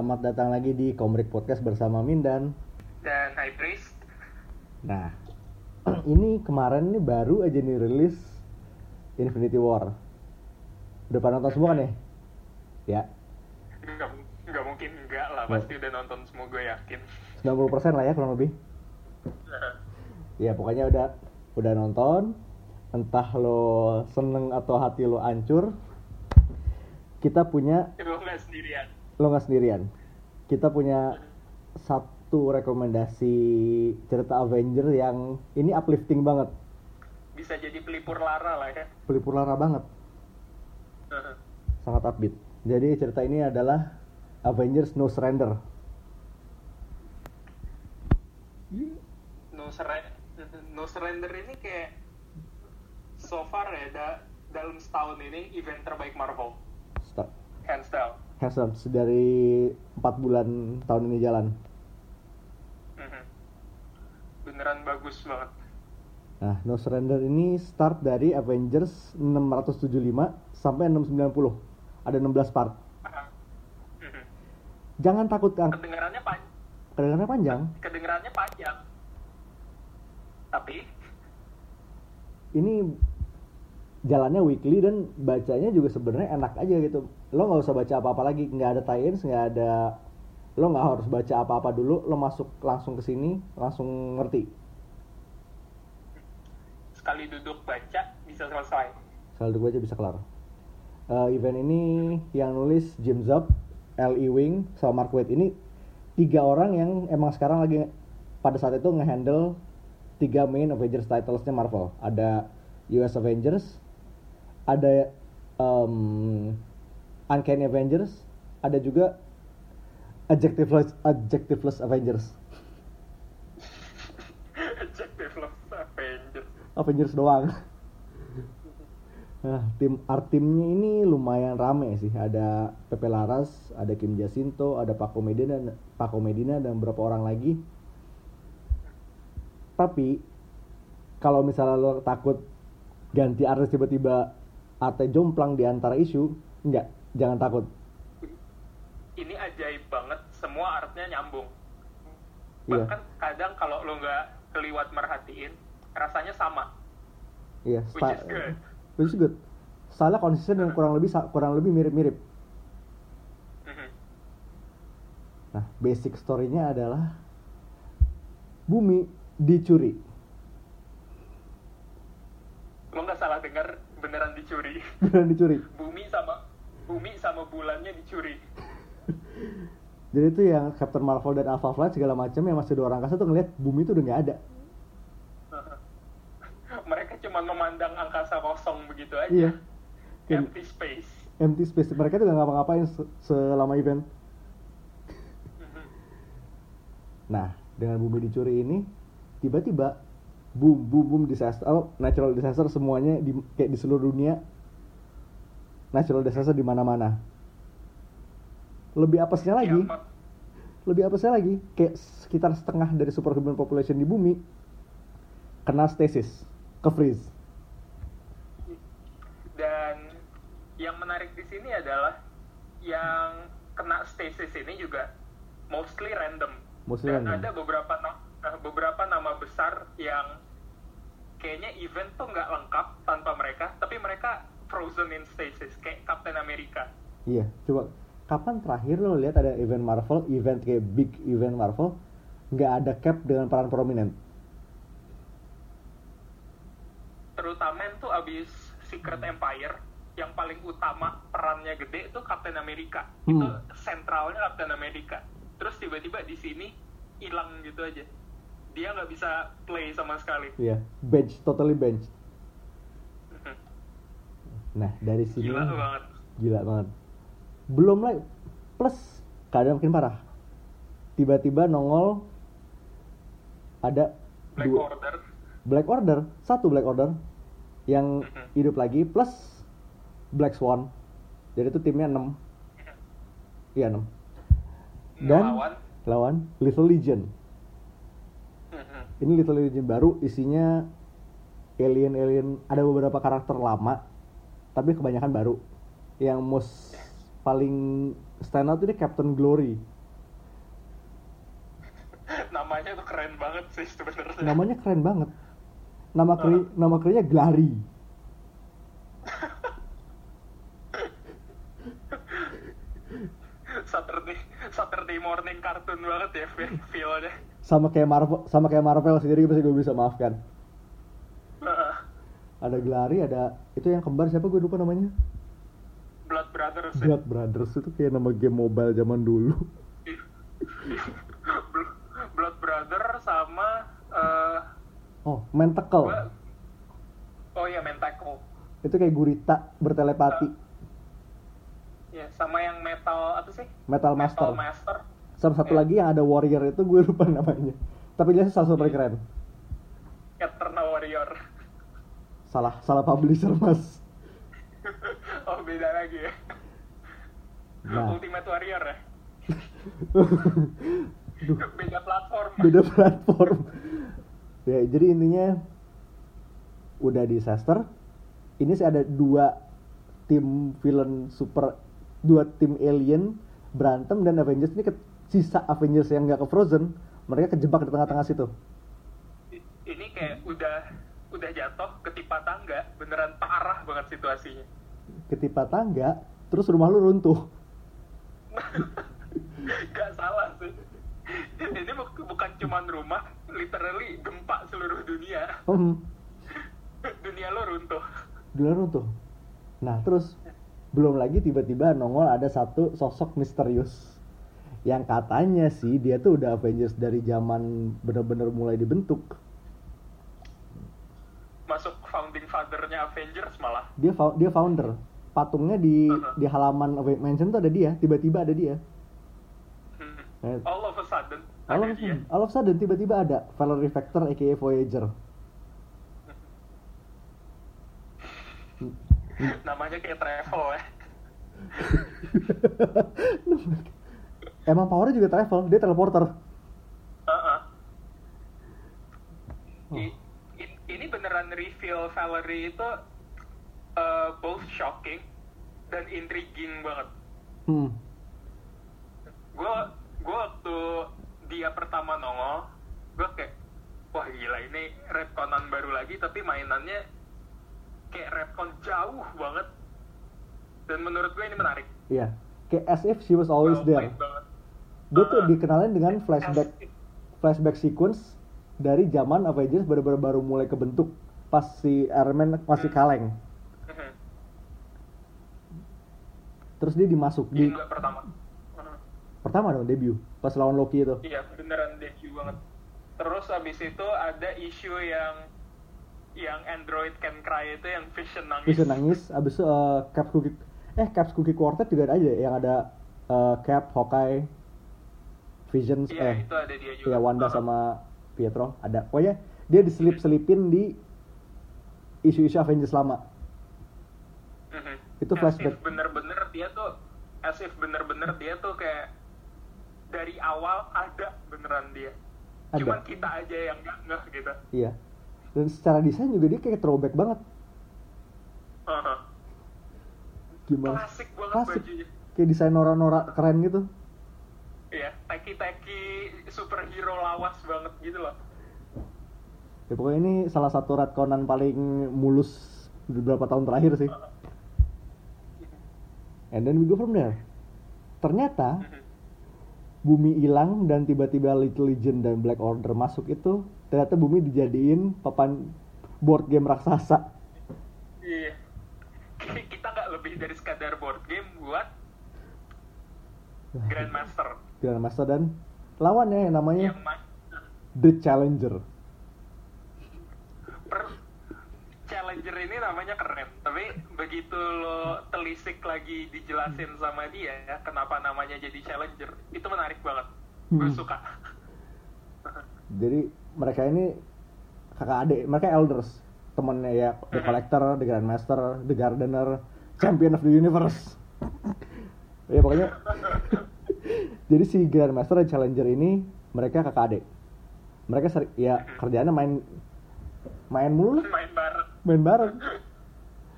Selamat datang lagi di Komrik Podcast bersama Mindan. dan High Priest Nah, ini kemarin ini baru aja nih rilis Infinity War. Udah pada nonton semua kan ya? Ya, nggak nggak mungkin enggak lah pasti udah nonton semua gue yakin 90% lah ya kurang lebih. Ya pokoknya udah udah nonton. Entah lo seneng atau hati lo hancur. Kita punya lo nggak sendirian lo nggak sendirian. Kita punya satu rekomendasi cerita Avenger yang ini uplifting banget, bisa jadi pelipur lara lah ya pelipur lara banget, sangat upbeat. Jadi cerita ini adalah Avengers No Surrender. no surrender no surrender ini kayak so far ya da- dalam setahun ini event terbaik Marvel Start. hands down Handsome dari empat bulan tahun ini jalan. Mhm. beneran bagus banget Nah, No Surrender ini start dari Avengers 675 sampai 690. Ada 16 part. Mhm. Jangan takut kan, kedengarannya pan kedengarannya panjang. kedengarannya panjang tapi Ini jalannya weekly dan bacanya juga sebenarnya enak aja gitu. Lo nggak usah baca apa-apa lagi, nggak ada tie-ins, nggak ada lo nggak harus baca apa-apa dulu, lo masuk langsung ke sini, langsung ngerti. sekali duduk baca bisa selesai Sekali dulu aja bisa kelar. Eh, event ini yang nulis Jim Zub, L. Ewing, sama Mark Waid ini tiga orang yang emang sekarang lagi pada saat itu ngehandle tiga main Avengers titlesnya Marvel. Ada US Avengers, ada um, Uncanny Avengers, ada juga Adjectiveless, Adjectiveless Avengers. Adjective Love Avengers Avengers doang. Nah, tim art timnya ini lumayan rame sih. Ada Pepe Laras, ada Kim Jacinto, ada Paco Medina, Paco Medina dan beberapa orang lagi. Tapi kalau misalnya lo takut ganti artis tiba-tiba artnya jomplang di antara isu, enggak, jangan takut. ini ajaib banget semua artnya nyambung Iya. bahkan kadang kalau lo nggak keliwat merhatiin rasanya sama Iya, which sta- is good which is good. Konsisten dan kurang lebih kurang lebih mirip-mirip. Mhm. Nah, basic story-nya adalah bumi dicuri. lo nggak salah dengar beneran dicuri Beneran dicuri. bumi sama bumi sama bulannya dicuri Jadi itu yang Captain Marvel dan Alpha Flight segala macam yang masih dua orang angkasa tuh ngeliat bumi itu udah nggak ada. mereka cuma memandang angkasa kosong begitu aja Iya. Empty space empty space. Mereka tuh nggak ngapa-ngapain se- selama event. Mhm. Nah, dengan bumi dicuri ini, tiba-tiba boom, boom, boom disaster, oh, natural disaster semuanya di, kayak di seluruh dunia. Natural disaster di mana-mana. Lebih apesnya lagi, Ya, mak- lebih apesnya lagi, kayak sekitar setengah dari superhuman population di bumi kena stasis, ke freeze. dan yang menarik di sini adalah yang kena stasis ini juga mostly random Mostly dan random. ada beberapa eh, beberapa nama besar yang kayaknya event tuh nggak lengkap tanpa mereka tapi mereka frozen in stasis kayak Captain America. Iya, coba kapan terakhir lo lihat ada event Marvel, event kayak big event Marvel, nggak ada cap dengan peran prominent? terutama tuh abis Secret Empire yang paling utama perannya gede itu Captain America. Hmm. itu sentralnya Captain America. Terus tiba-tiba di sini hilang gitu aja dia nggak bisa play sama sekali Iya, bench, totally bench. Nah, dari sini gila banget gila banget. Belum lagi plus keadaan makin parah. Tiba-tiba nongol ada Black dua Order Black Order, satu Black Order yang hidup lagi plus Black Swan. Jadi itu timnya 6. Iya, 6. Dan ngelawan lawan Little Legion. Ini Little Legion baru isinya alien-alien ada beberapa karakter lama tapi kebanyakan baru. Yang most paling stand out ini Captain Glory. namanya tuh keren banget sih sebenarnya Namanya keren banget. Nama kri nama krinya Glary. Morning cartoon banget ya fe- feel-nya Sama kayak Marvel, sama kayak Marvel sendiri pasti gue bisa maafkan. Heeh. Ada Glary, ada itu yang kembar siapa gue lupa namanya. Blood Brothers ya. Blood Brothers itu kayak nama game mobile zaman dulu. Bl- Blood Brother sama eh Oh, Mentacle. gua- oh iya Mentacle Itu kayak gurita bertelepati. ya sama yang metal apa sih Metal Master. Metal Master Sama satu lagi yang ada warrior itu gue lupa namanya. Tapi dia salah satu paling keren. Eternal Warrior Salah, salah publisher mas. oh beda lagi ya Nah, Ultimate Warrior ya Duh, beda platform beda platform. ya, jadi intinya udah disaster. Ini sih ada dua tim villain super, dua tim alien berantem dan Avengers ini ke, sisa Avengers yang nggak ke Frozen, mereka kejebak di tengah-tengah situ. Ini kayak udah udah jatuh ketimpa tangga beneran parah banget situasinya Ketipa tangga, terus rumah lu runtuh. Gak salah sih. Ini bu- bukan cuman rumah, literally gempa seluruh dunia. Hmm, Dunia lo runtuh. dunia runtuh. Nah, terus belum lagi tiba-tiba nongol ada satu sosok misterius yang katanya sih dia tuh udah Avengers dari zaman bener-bener mulai dibentuk. Masuk founding father-nya Avengers malah. Dia dia founder. Patungnya di Uh-huh. di halaman Avengers Mansion tuh ada dia, tiba-tiba ada dia. Hmm. Eh, All of a sudden All ada of, dia. all of a sudden tiba-tiba ada Valerie Vector aka Voyager. Namanya kayak travel ya. Emang powernya juga travel, dia teleporter. Oh. I- ini beneran reveal Valerie itu uh, both shocking dan intriguing banget. Hmm. gue gue waktu dia pertama nongol gue kayak wah gila ini retconan baru lagi tapi mainannya kayak retcon jauh banget dan menurut gue ini menarik Iya. Kayak as if she was always Well there. banget Dia tuh Uh-uh. dikenalin dengan flashback As if- flashback sequence dari zaman Avengers baru-baru baru mulai kebentuk pas si Iron Man masih Hmm. kaleng. Mhm. Terus dia dimasuk di pertama Mhm. pertama dong debut pas lawan Loki itu. iya beneran debut banget terus abis itu ada isu yang yang Android Can Cry itu yang Vision nangis Bisa nangis, abis itu eh, Cap Cookie eh Caps Cookie Quartet juga ada aja yang ada eh, Cap, Hawkeye, Vision, iya eh itu ada dia juga ya Wanda Mhm. sama Pietro ada. Pokoknya dia diselip-selipin di isu-isu Avengers lama. Mhm. Itu As flashback. if bener-bener dia tuh as if bener-bener dia tuh kayak dari awal ada beneran dia Ada. cuman kita aja yang nggak ngeh gitu Iya. Dan secara desain juga dia kayak throwback banget. Heeh. Gimana? klasik banget Klasik. bajunya Kayak desain Nora-Nora keren gitu. Iya teki-teki superhero lawas banget gitu loh Ya pokoknya ini salah satu retconan paling mulus beberapa tahun terakhir sih. And then we go from there. Ternyata Mhm. bumi hilang dan tiba-tiba Little Legend dan Black Order masuk itu ternyata bumi dijadiin papan board game raksasa. iya kita nggak lebih dari sekadar board game buat Grandmaster Grandmaster dan lawannya yang namanya yang The Challenger. per challenger ini namanya keren tapi begitu lo telisik lagi dijelasin sama dia ya kenapa namanya jadi challenger itu menarik banget gue Hmm. suka Jadi mereka ini kakak adik, mereka elders, temennya ya The Mhm. Collector, The Grandmaster, The Gardener, Champion of the Universe. ya pokoknya. Jadi si Grandmaster dan Challenger ini mereka kakak adik. Mereka sering ya kerjaannya main main mulu, lah, main bareng main bareng.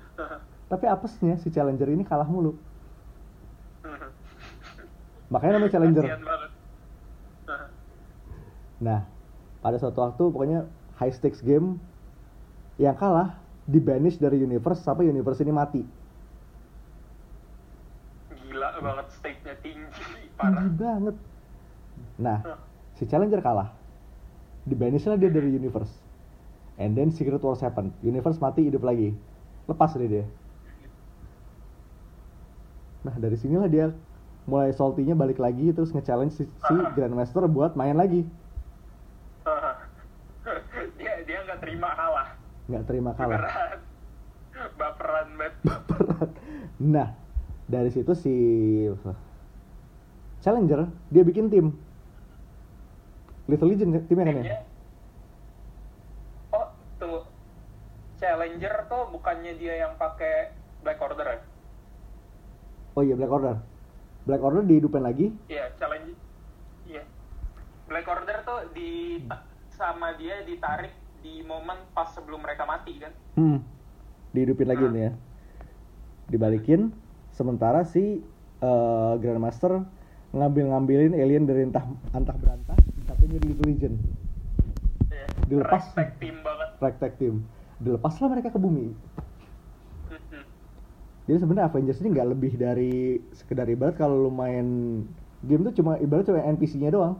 Tapi apesnya si Challenger ini kalah mulu. Makanya namanya challenger. Nah, Nah, pada suatu waktu pokoknya high stakes game yang kalah di banish dari universe sampai universe ini mati. gila banget stake-nya tinggi, parah. banget. Nah, si challenger kalah. Di banish lah dia dari universe. And then Secret Wars happen. Universe mati hidup lagi. Lepas deh dia. Nah, dari sinilah dia mulai salty-nya balik lagi terus nge-challenge si, si Grandmaster buat main lagi. dia dia nggak terima kalah. Nggak terima kalah. Baperan banget. Baperan. Nah, dari situ si Challenger dia bikin tim. Little Legend timnya kan ya? Oh, tuh. Challenger tuh bukannya dia yang pakai Black Order ya? Oh iya Black Order. Black Order dihidupin lagi. Iya, challenge. Iya. Black Order tuh di sama dia ditarik di momen pas sebelum mereka mati kan? Hmm. Dihidupin lagi Ah. nih ya. Dibalikin. Sementara si eh, Grandmaster ngambil-ngambilin alien dari entah antah berantah, satunya di Little Legend. Dilepas. Respect tim banget. Ragtag Team. Dilepaslah mereka ke bumi. Mhm. Jadi sebenarnya Avengers ini nggak lebih dari sekedar ibarat kalau lu main game tuh cuma ibarat cuma NPC-nya doang.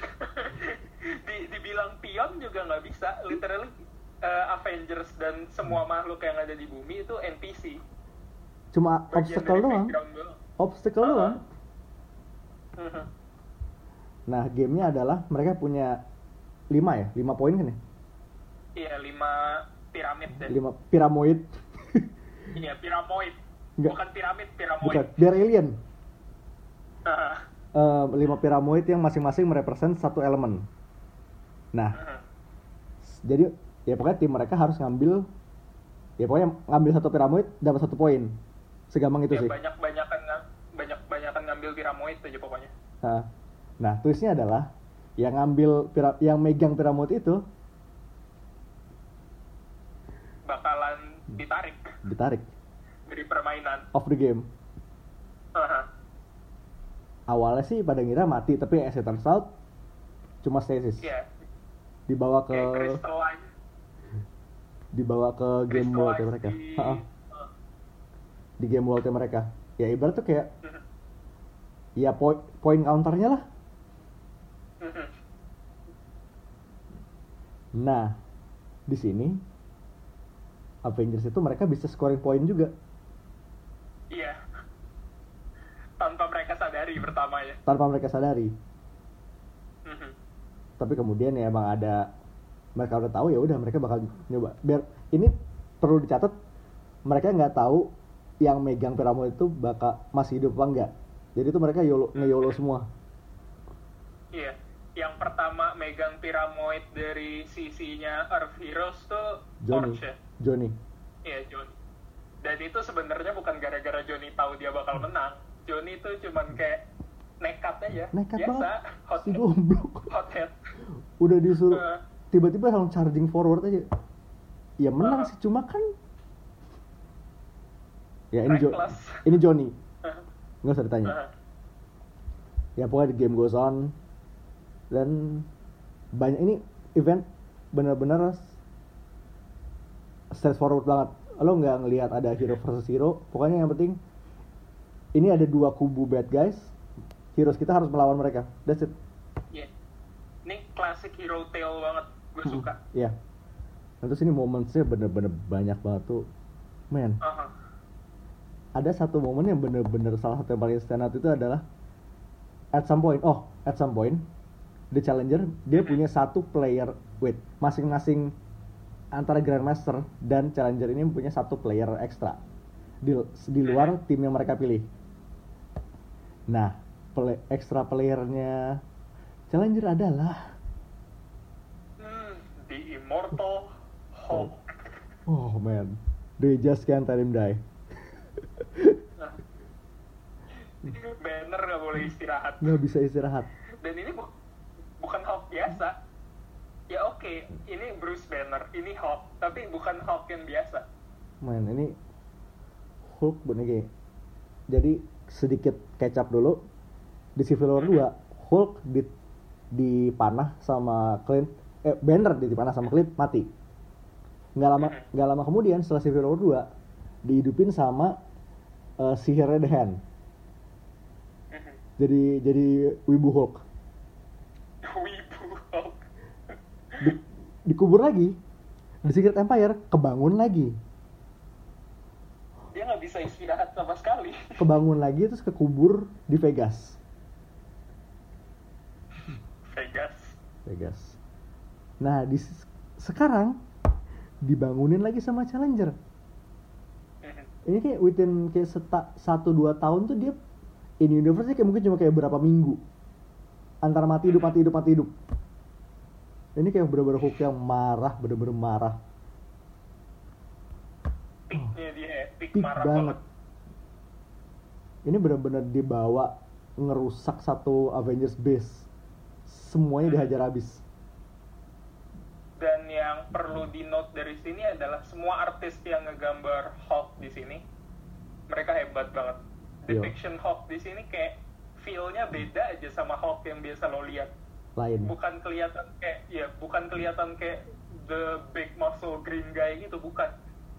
di, dibilang pion juga nggak bisa. Literally eh, Avengers dan semua makhluk yang ada di bumi itu NPC. Cuma Bagian obstacle doang. Obstacle Ah. doang. Mhm. Nah, gamenya adalah mereka punya lima ya, lima poin kan ya? Iya, lima piramid deh. Lima piramoid. Iya, piramoid. Nggak. Bukan piramid, piramoid. Bukan, biar alien. Ah. Eh, lima piramoid yang masing-masing merepresent satu elemen. Nah, Mhm. jadi ya pokoknya tim mereka harus ngambil ya pokoknya ngambil satu piramid dapat satu poin. Segampang itu ya sih. banyak banyak piramoid aja pokoknya Nah, nah twistnya adalah yang ngambil pira- yang megang piramid itu bakalan ditarik ditarik dari permainan off the game. Awalnya sih pada ngira mati, tapi as it turns out cuma stasis. Iya, Dibawa ke dibawa ke game world mereka. di Ha-ha, di game world mereka. Ya ibarat tuh kayak Mhm. Ya poin poin counternya lah. Nah, di sini Avengers itu mereka bisa scoring poin juga iya tanpa mereka sadari pertama ya tanpa mereka sadari. Mhm. Tapi kemudian ya emang ada mereka udah tahu ya udah mereka bakal nyoba. Biar ini perlu dicatat mereka nggak tahu yang megang piramid itu bakal masih hidup apa enggak. Jadi itu mereka yolo nge-yolo semua. iya yang pertama megang piramoid dari sisinya Earth Heroes tuh Johnny. Torch ya Johnny. iya Johnny dan itu sebenarnya bukan gara-gara Johnny tahu dia bakal menang Johnny itu cuman kayak nekat aja Nekat biasa banget. hot Si goblok. hothead Udah disuruh Eh. tiba-tiba langsung charging forward aja. Ya menang Ah. sih cuma kan Ya ini Jo- ini Johnny. Nggak usah ditanya. Haha. ya pokoknya the game goes on dan banyak ini event bener-bener straightforward banget lo nggak ngelihat ada hero versus hero pokoknya yang penting ini ada dua kubu bad guys heroes kita harus melawan mereka that's it Iya. Ini classic hero tale banget. Gue Hmm, suka. ya dan terus ini momentsnya bener-bener banyak banget tuh man Aha. Ada satu momen yang bener-bener salah satu yang paling stand out itu adalah at some point oh at some point the challenger dia punya satu player wait masing-masing antara grandmaster dan challenger ini punya satu player ekstra di, di luar tim yang mereka pilih. Nah play, ekstra playernya challenger adalah Hmm, the immortal Hulk. oh man. They just can't let him die Nah. Banner nggak boleh istirahat. nggak bisa istirahat Dan ini bu- bukan Hulk biasa. Ya oke, ini Bruce Banner, ini Hulk, tapi bukan Hulk yang biasa. Man, ini Hulk bener kayak. Jadi sedikit kecap dulu di Civil War 2 Hulk di dipanah sama Clint eh Banner dipanah sama Clint mati nggak lama nggak lama kemudian setelah Civil War 2 dihidupin sama eh, sihirnya The Hand Mhm. jadi jadi Wibu Hulk Wibu Hulk. di, dikubur lagi di Secret Empire kebangun lagi Dia nggak bisa istirahat sama sekali. kebangun lagi terus kekubur di Vegas Vegas. Vegas nah di sekarang dibangunin lagi sama Challenger. Ini kayak within kayak seta, satu dua tahun tuh dia in universe kayak mungkin cuma kayak berapa minggu. Antara mati hidup mati hidup mati hidup. Ini kayak bener-bener Hulk yang marah bener-bener marah. Peaknya dia, peak, peak marah banget. banget. ini bener-bener dibawa ngerusak satu Avengers base. Semuanya dihajar habis Dan yang perlu di note dari sini adalah semua artis yang ngegambar Hulk di sini, mereka hebat banget. Iya. Depiction Hulk di sini kayak feel-nya beda aja sama Hulk yang biasa lo lihat. lain Bukan kelihatan kayak ya, bukan kelihatan kayak the big muscle green guy gitu, bukan.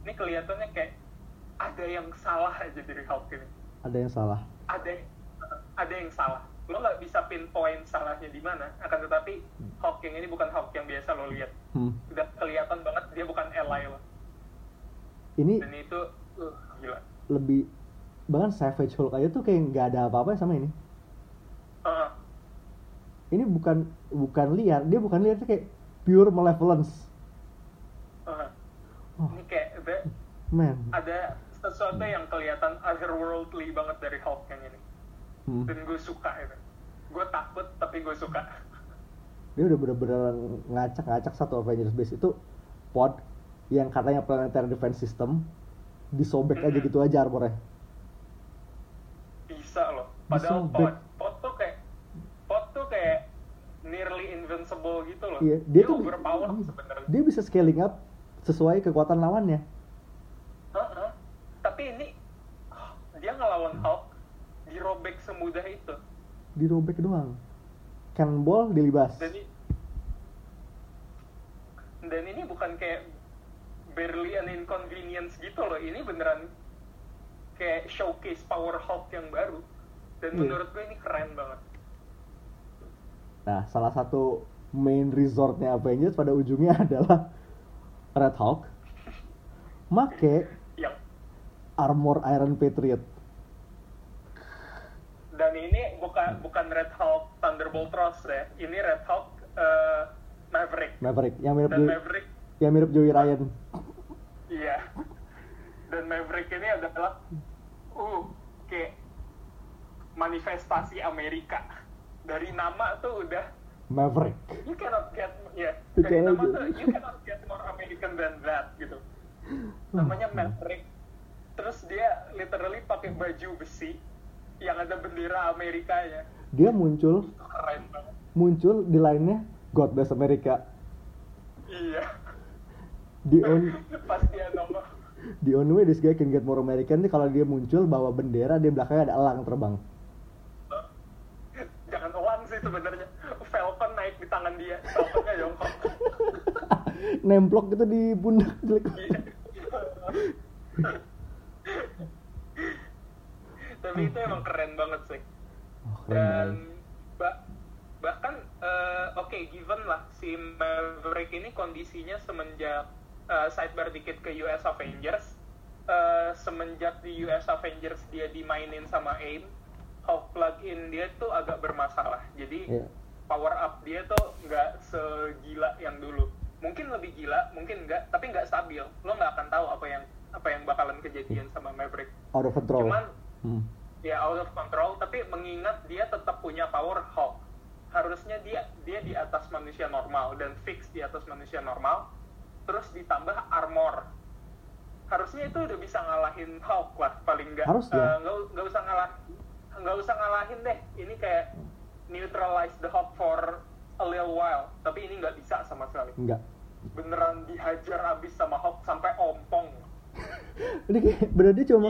Ini kelihatannya kayak ada yang salah aja dari Hulk ini. ada yang salah ada ada yang salah lo nggak bisa pinpoint salahnya di mana. Akan tetapi Hulk yang ini bukan Hulk yang biasa lo lihat. Hmm. udah kelihatan banget dia bukan ally lo. Ini dan itu uh, gila. lebih bahkan Savage Hulk aja tuh kayak nggak ada apa-apa sama ini. Heeh. ini bukan bukan liar. Dia bukan liar dia kayak pure malevolence. Heeh. oh. Ini kayak ada, man. ada sesuatu yang kelihatan otherworldly banget dari Hulk yang ini Hmm. dan gue suka itu gue takut tapi gue suka. Dia udah bener-bener ngacak-ngacak satu Avengers base. Itu pod yang katanya planetary defense system disobek aja Mhm. gitu aja armornya bisa loh. Padahal Disobek. pot pot tuh kayak pot tuh kayak nearly invincible gitu loh. Iya, dia, dia tuh- overpower sebenarnya. dia bisa scaling up sesuai kekuatan lawannya Heeh. Tapi ini ah, dia ngelawan Hulk dirobek semudah itu. dirobek doang cannonball dilibas Dan ini dan ini bukan kayak barely an inconvenience gitu loh. Ini beneran kayak showcase power Hulk yang baru. Dan Iya. menurut gue ini keren banget. nah salah satu main resortnya Avengers pada ujungnya adalah Red Hulk make Yang armor Iron Patriot dan ini bukan bukan Red Hulk Thunderbolt Ross ya. Ini Red Hulk eh, Maverick. Maverick yang mirip Dan Joey, Maverick yang mirip Joey Ryan Iya. Dan Maverick ini adalah uh kayak manifestasi Amerika. Dari nama tuh udah Maverick you cannot get ya You dari nama tuh you cannot get more American than that gitu. Namanya Maverick. Terus dia literally pakai baju besi yang ada bendera Amerikanya. dia muncul keren banget. muncul di lainnya God Bless America Iya. the only Pas dia nomor the only way this guy can get more American nih kalau dia muncul bawa bendera di belakangnya ada elang terbang jangan elang sih sebenarnya. Falcon naik di tangan dia. Falconnya jongkok. nemplok gitu di pundak jelek Iya. Tapi itu emang keren banget sih. oh, Dan banget ba- bahkan eh, oke given lah si Maverick ini kondisinya semenjak eh, sidebar dikit ke US Avengers eh, semenjak di US Avengers dia dimainin sama AIM Hulk plug-in dia tuh agak bermasalah. Jadi Iya. power up dia tuh nggak segila yang dulu. Mungkin lebih gila, mungkin nggak, tapi nggak stabil. Lo nggak akan tahu apa yang apa yang bakalan kejadian sama Maverick. out of control Cuman Hmm. ya out of control, tapi mengingat dia tetap punya power Hulk. Harusnya dia dia di atas manusia normal dan fix di atas manusia normal. Terus ditambah armor. Harusnya itu udah bisa ngalahin Hulk lah paling nggak. Eh, nggak nggak usah ngalah nggak usah ngalahin deh. Ini kayak neutralize the Hulk for a little while. Tapi ini nggak bisa sama sekali. enggak Beneran dihajar abis sama Hulk sampai ompong. ini kayak bener dia cuma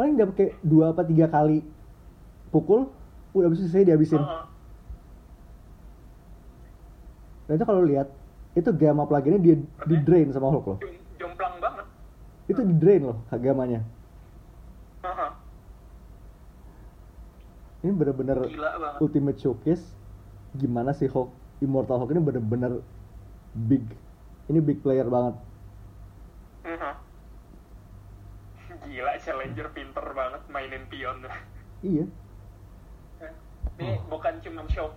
paling dapat kayak dua apa tiga kali pukul udah itu saya dihabisin. Heeh. dan itu kalau lihat itu gamma pluginnya dia di drain sama Hulk loh. Jom- jomplang banget. Itu di drain loh gamanya Heeh. ini bener-bener ultimate showcase gimana sih Hulk Immortal Hulk ini bener-bener big. Ini big player banget. Heeh. Gila challenger pinter banget mainin pion. Iya. Ini bukan cuman show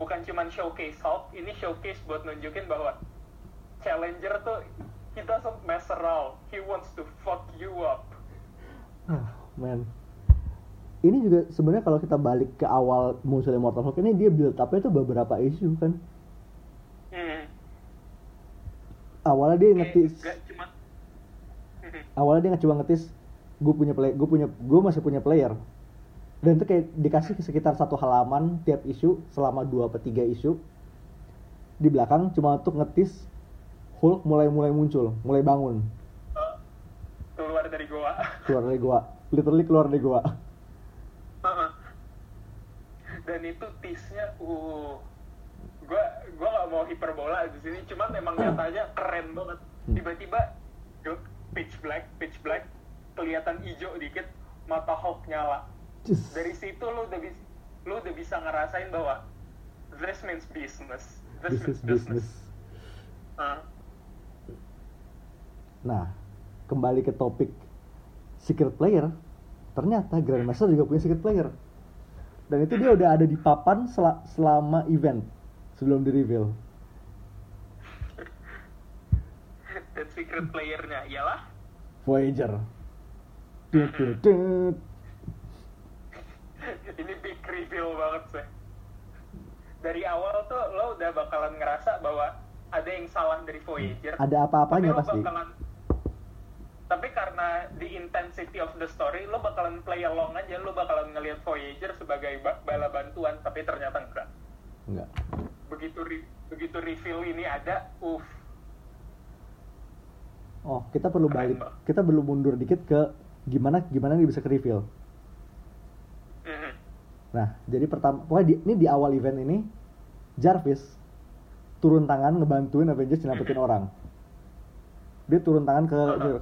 bukan cuman showcase Hulk ini showcase buat nunjukin bahwa challenger tuh he doesn't mess around he wants to fuck you up. Ah, man. Ini juga sebenarnya kalau kita balik ke awal muncul Immortal Hulk ini dia build up-nya tuh beberapa isu kan? Hmm. awalnya dia ngetis. cuma Hmm. awalnya dia nggak cuma ngetis gue punya play gue punya gue masih punya player. Dan itu kayak dikasih sekitar satu halaman tiap isu selama dua atau tiga isu. Di belakang cuma untuk ngetis Hulk mulai mulai muncul mulai bangun. Keluar dari goa keluar dari gua. Literally keluar dari gua. Heeh. dan itu tease-nya uh gua gua nggak mau hiperbola di sini cuman emang nyatanya keren banget. Hmm. tiba-tiba pitch black pitch black kelihatan hijau dikit mata Hulk nyala. Just- dari situ lu udah bisa lu udah bisa ngerasain bahwa this means business. This, this is means business. Heeh. nah kembali ke topik secret player ternyata Grandmaster juga punya secret player. Dan itu dia udah ada di papan sel- selama event sebelum di reveal dan secret playernya ialah? Voyager. Ini big reveal banget sih dari awal tuh lo udah bakalan ngerasa bahwa ada yang salah dari Voyager. Ada apa-apanya pasti? bakalan tapi karena the intensity of the story lo bakalan play along aja. Lo bakalan ngelihat Voyager sebagai ba- bala bantuan tapi ternyata enggak. Enggak. Begitu re- begitu reveal ini ada uff. Oh kita perlu Keren, balik kita perlu mundur dikit ke gimana gimana dia bisa ke reveal Mhm. Nah, jadi pertama, pokoknya di, ini di awal event ini, Jarvis turun tangan ngebantuin Avengers nyelamatin orang. Dia turun tangan ke, Uh-huh.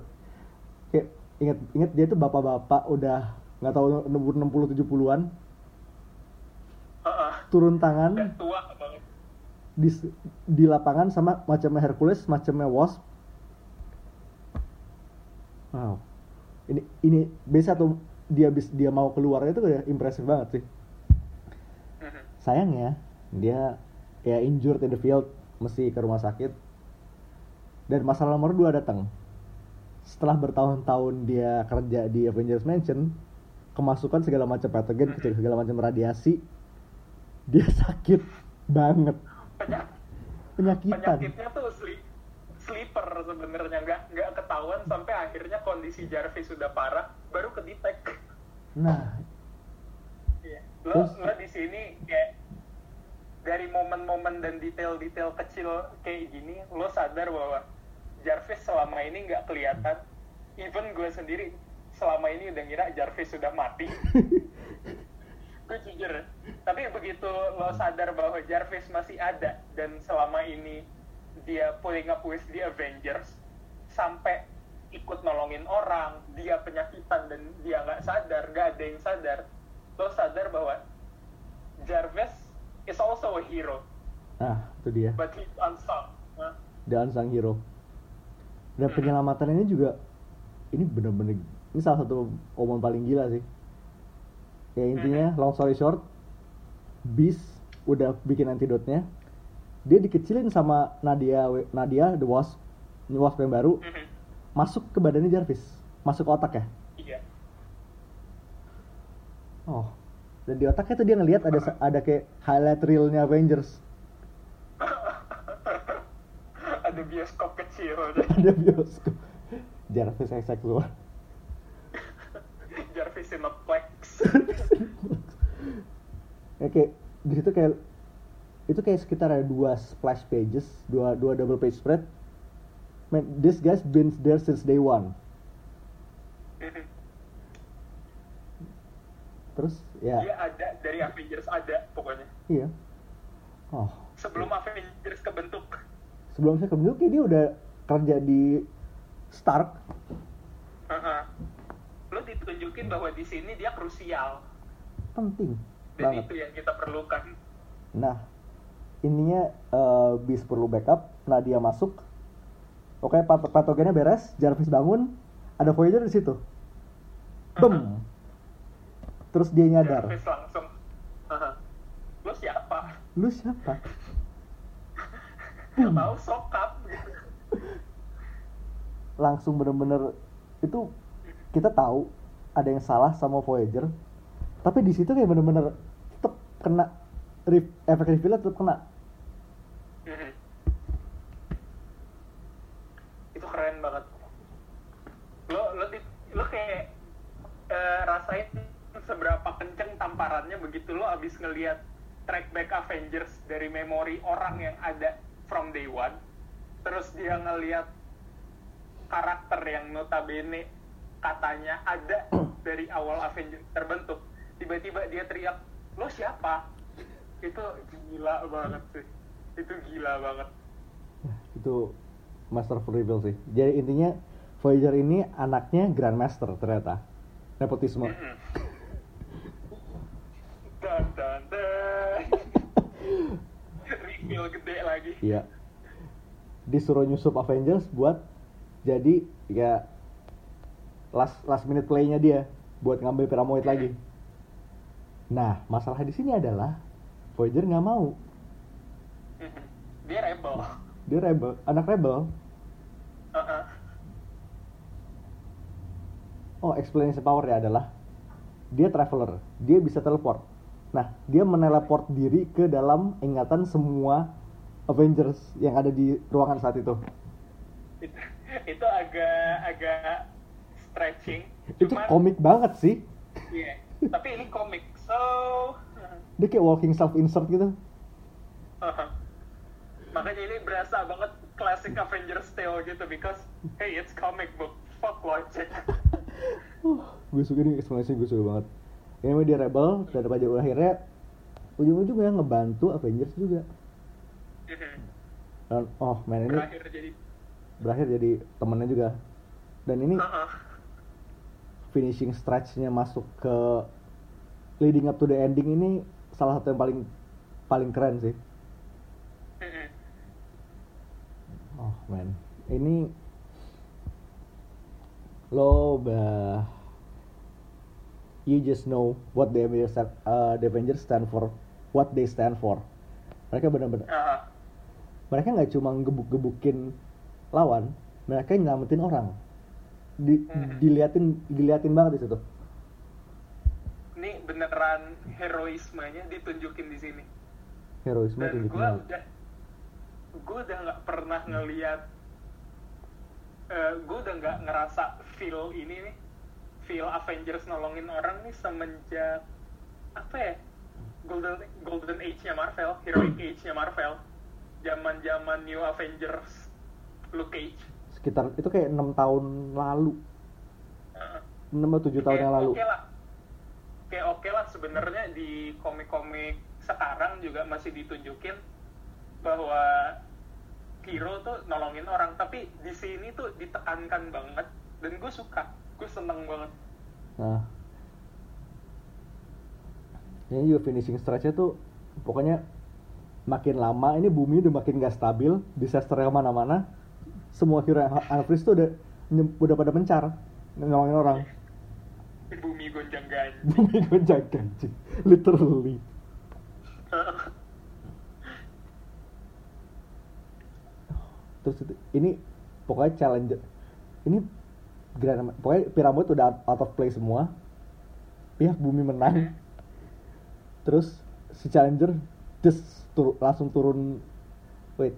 kayak inget inget dia tuh bapak-bapak udah nggak tahu umur 60 70-an Heeh. turun udah tangan tua banget di di lapangan sama macamnya Hercules, macamnya Wasp. Wow. Ini ini biasa tuh dia bis dia mau keluar itu udah impresif banget sih. Mhm. sayangnya dia ya injured in the field mesti ke rumah sakit. Dan masalah nomor dua datang. Setelah bertahun-tahun dia kerja di Avengers Mansion kemasukan segala macam patogen segala macam radiasi dia sakit banget. Penya- penyakitan. Penyakitnya tuh sebenarnya nggak nggak ketahuan sampai akhirnya kondisi Jarvis sudah parah baru ke detect nah lo Terus? lo di sini kayak dari momen-momen dan detail-detail kecil kayak gini lo sadar bahwa Jarvis selama ini nggak kelihatan. Even gue sendiri selama ini udah ngira Jarvis sudah mati. Gue jujur tapi begitu lo sadar bahwa Jarvis masih ada dan selama ini dia pulling up with the Avengers sampai ikut nolongin orang dia penyakitan dan dia nggak sadar nggak ada yang sadar lo sadar bahwa Jarvis is also a hero. Nah itu dia. But he's unsung Nah, the unsung hero. Dan penyelamatan ini juga ini bener-bener ini salah satu omongan paling gila sih. Ya intinya long story short Beast udah bikin antidotnya dia dikecilin sama Nadia Nadia the Wasp Wasp yang baru. Mhm. masuk ke badannya Jarvis. Masuk ke otak ya? Iya. Oh. Dan di otaknya tuh dia ngelihat ada ada kayak highlight reelnya Avengers. Ada bioskop kecil. Ada bioskop. Jarvis asexual Jarvis Cineplex. Ya kayak di situ kayak itu kayak sekitar ada dua splash pages dua dua double page spread man this guy's been there since day one terus ya Dia ada dari Avengers ada pokoknya. iya oh Sebelum Avengers kebentuk. sebelum saya kebentuk dia udah kerja di Stark Heeh. Lo ditunjukin bahwa di sini dia krusial. penting Dan banget itu yang kita perlukan. Nah, ininya eh, bis perlu backup. Nah, dia masuk. Oke, pat patogennya beres. Jarvis bangun. Ada Voyager di situ. Bem. Terus dia nyadar. Jarvis langsung. Heeh. Lo siapa? Lu siapa? Gak tahu sokap. Langsung bener-bener itu kita tahu ada yang salah sama Voyager. Tapi di situ kayak bener-bener tetep kena re- efek reveal tetep kena. Mhm. itu keren banget lo lo lo kayak eh, rasain seberapa kenceng tamparannya begitu lo abis ngelihat track back Avengers dari memori orang yang ada from day one terus dia ngelihat karakter yang notabene katanya ada dari awal Avengers terbentuk tiba-tiba dia teriak lo siapa itu gila banget sih. Itu gila banget. Itu masterful reveal sih. Jadi intinya Voyager ini anaknya Grandmaster ternyata. Nepotisme. Mm-mm. Dan dan dan. Reveal gede lagi. iya. Disuruh nyusup Avengers buat jadi ya last last minute playnya dia. Buat ngambil Piramoid lagi. Nah masalah di sini adalah Voyager nggak mau. Dia rebel. dia rebel anak rebel Uh-uh. oh explanation powernya adalah dia traveler dia bisa teleport nah dia meneleport diri ke dalam ingatan semua Avengers yang ada di ruangan saat itu Itu, itu agak agak stretching. itu Cuman, komik banget sih iya. Tapi ini komik, so dia kayak walking self insert gitu uh-huh. makanya ini berasa banget classic Avengers tale gitu because hey it's comic book, fuck logic. uh, gue suka ini explanation gue suka banget ini dia rebel dan pada akhirnya ujung-ujungnya ngebantu Avengers juga Mhm. dan oh man ini Berakhir jadi berakhir jadi temennya juga dan ini uh-uh. finishing stretch-nya masuk ke leading up to the ending ini salah satu yang paling paling keren sih. Oh man, ini lo bah you just know what the Avengers, stand- uh, the Avengers stand for, what they stand for. Mereka benar-benar Uh-huh. mereka nggak cuma gebuk-gebukin lawan, mereka nyelamatin orang. Di, Mhm. diliatin diliatin banget di situ. Beneran heroismenya ditunjukin di sini. Heroisme dan gue udah gue udah nggak pernah ngeliat gue udah nggak ngerasa feel ini nih feel Avengers nolongin orang nih semenjak apa ya golden golden age nya Marvel heroic age nya Marvel. Zaman zaman New Avengers Luke Cage. Sekitar itu kayak enam tahun lalu. Uh, enam atau tujuh tahun yang lalu. oke lah kayak oke lah sebenarnya di komik-komik sekarang juga masih ditunjukin bahwa hero tuh nolongin orang tapi di sini tuh ditekankan banget dan gue suka gue seneng banget. Nah. Ini juga finishing stretch-nya tuh pokoknya makin lama ini bumi udah makin gak stabil disaster yang mana-mana semua hero yang unfreeze tuh udah udah pada mencar nolongin orang bumi gonjang ganjing. Bumi gonjang ganjing. Literally. Terus itu, ini pokoknya challenger ini grand pokoknya piramid udah out of play semua. Pihak bumi menang. Terus si challenger just tur- langsung turun wait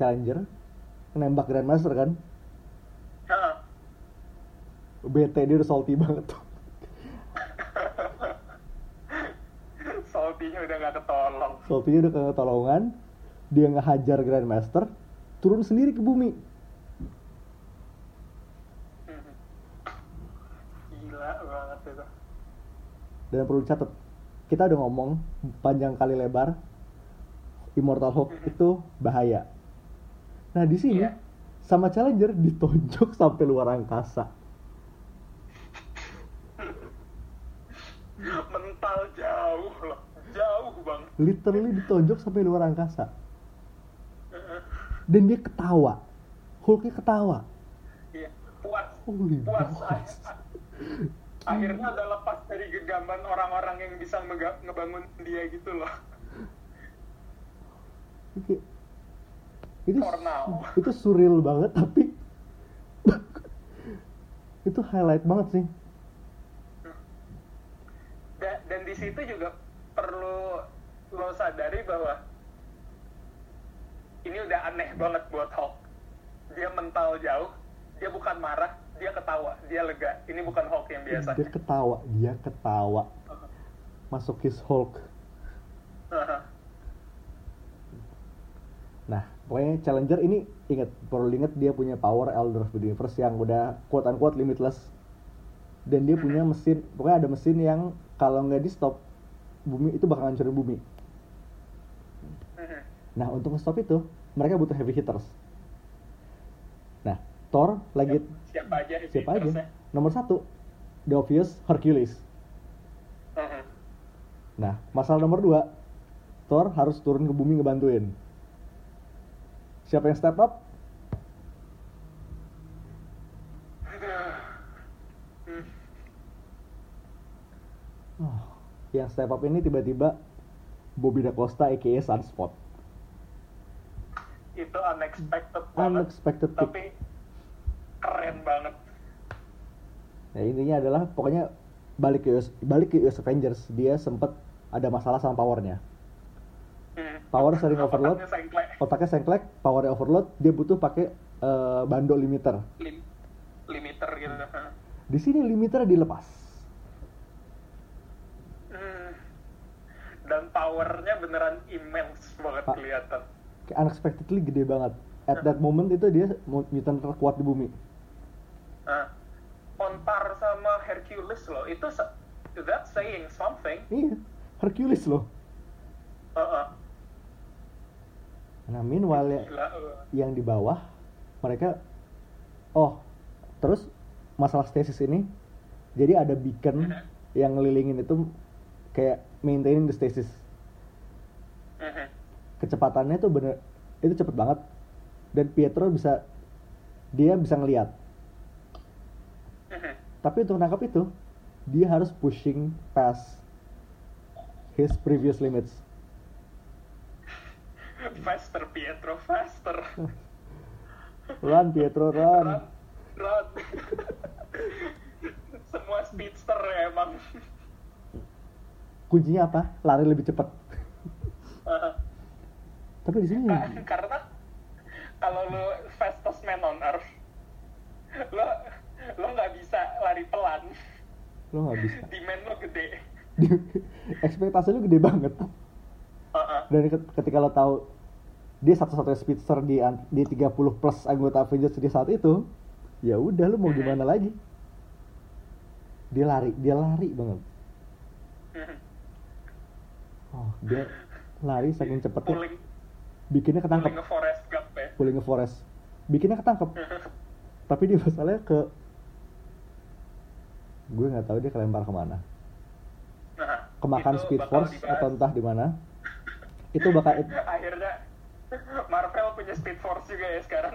challenger nembak grandmaster kan? Heeh. bete dia udah salty banget tuh saltinya udah gak ketolong. Salty udah ketolongan dia ngehajar grandmaster turun sendiri ke bumi. Gila banget itu. Dan perlu dicatat kita udah ngomong panjang kali lebar Immortal Hulk itu bahaya. Nah di sini Iya. sama Challenger ditonjok sampai luar angkasa mental jauh loh jauh bang literally ditonjok sampai luar angkasa. Dan dia ketawa. Hulknya ketawa. Iya puas. Holy puas. Akhirnya udah lepas dari genggaman orang-orang yang bisa ngebangun dia gitu loh. Oke. itu itu surreal banget tapi itu highlight banget sih. Da- dan di situ juga perlu lo sadari bahwa ini udah aneh banget buat Hulk. Dia mental jauh dia bukan marah dia ketawa dia lega. Ini bukan Hulk yang biasa. dia ketawa dia ketawa. Masukis Hulk. Nah pokoknya Challenger ini ingat perlu ingat dia punya power Elder of the Universe yang udah quote unquote limitless. Dan dia punya mesin pokoknya ada mesin yang kalau nggak di stop bumi itu bakal ngancurin bumi nah untuk stop itu mereka butuh heavy hitters nah Thor lagi siapa aja siapa aja hitters-nya? nomor satu the obvious Hercules Mhm. nah masalah nomor dua Thor harus turun ke bumi ngebantuin siapa yang step up. Oh, yang step up ini tiba-tiba Bobby Da Costa aka Sunspot itu unexpected banget unexpected tapi keren banget Nah, intinya adalah pokoknya balik ke US, balik ke US Avengers dia sempet ada masalah sama powernya Hmm. Power sering overload. Otaknya sengklek. otaknya sengklek powernya overload dia butuh pakai eh, bando limiter Lim- limiter gitu di sini limiter dilepas Hmm. dan powernya beneran immense banget Pak. kelihatan unexpectedly gede banget at that moment itu dia mu- mutant terkuat di bumi Nah, on par sama Hercules loh itu that's saying something iya Hercules loh Heeh. nah meanwhile ya- gila uh. yang di bawah mereka oh terus masalah stasis ini jadi ada beacon Mhm. yang ngelilingin itu kayak maintaining the stasis Mhm. Kecepatannya tuh bener itu cepet banget. Dan Pietro bisa dia bisa ngelihat Mhm. tapi untuk nangkap itu dia harus pushing past his previous limits. Faster Pietro faster. Run Pietro run. Run run. Semua speedster ya emang. Kuncinya apa? Lari lebih cepat Heeh. Tapi di sini. Ka- karena kalau lo fastest man on earth lo lo nggak bisa lari pelan. Lo nggak bisa. Demand lo gede. Ekspektasi lu gede banget. Heeh. dan ket- ketika lo tahu dia satu-satunya speedster di di 30 plus anggota Avengers di saat itu ya udah lu mau gimana lagi? Dia lari dia lari banget. Mhm. oh dia lari saking cepetnya bikinnya ketangkep. Pulling a forest ya? Pulling a forest bikinnya ketangkep. Tapi dia masalahnya ke gue nggak tahu dia kelempar ke mana. Nah, kemakan speed force dibahas. atau entah di mana. Itu bakal akhirnya Marvel punya speed force juga ya sekarang.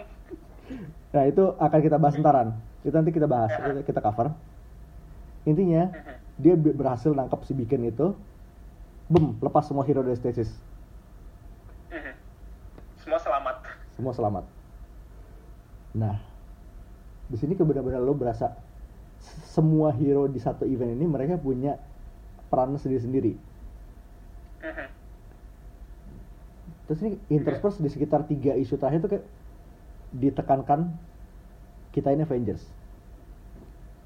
Nah itu akan kita bahas entaran itu nanti kita bahas kita- kita cover. Intinya dia be- berhasil nangkap si Beacon itu. Bem lepas semua hero dari stasis Mhm. semua selamat semua selamat. Nah di sini benar-benar lo berasa semua hero di satu event ini mereka punya peran sendiri-sendiri. Mhm. terus ini intersperse di sekitar tiga isu terakhir itu kayak ditekankan kita ini Avengers.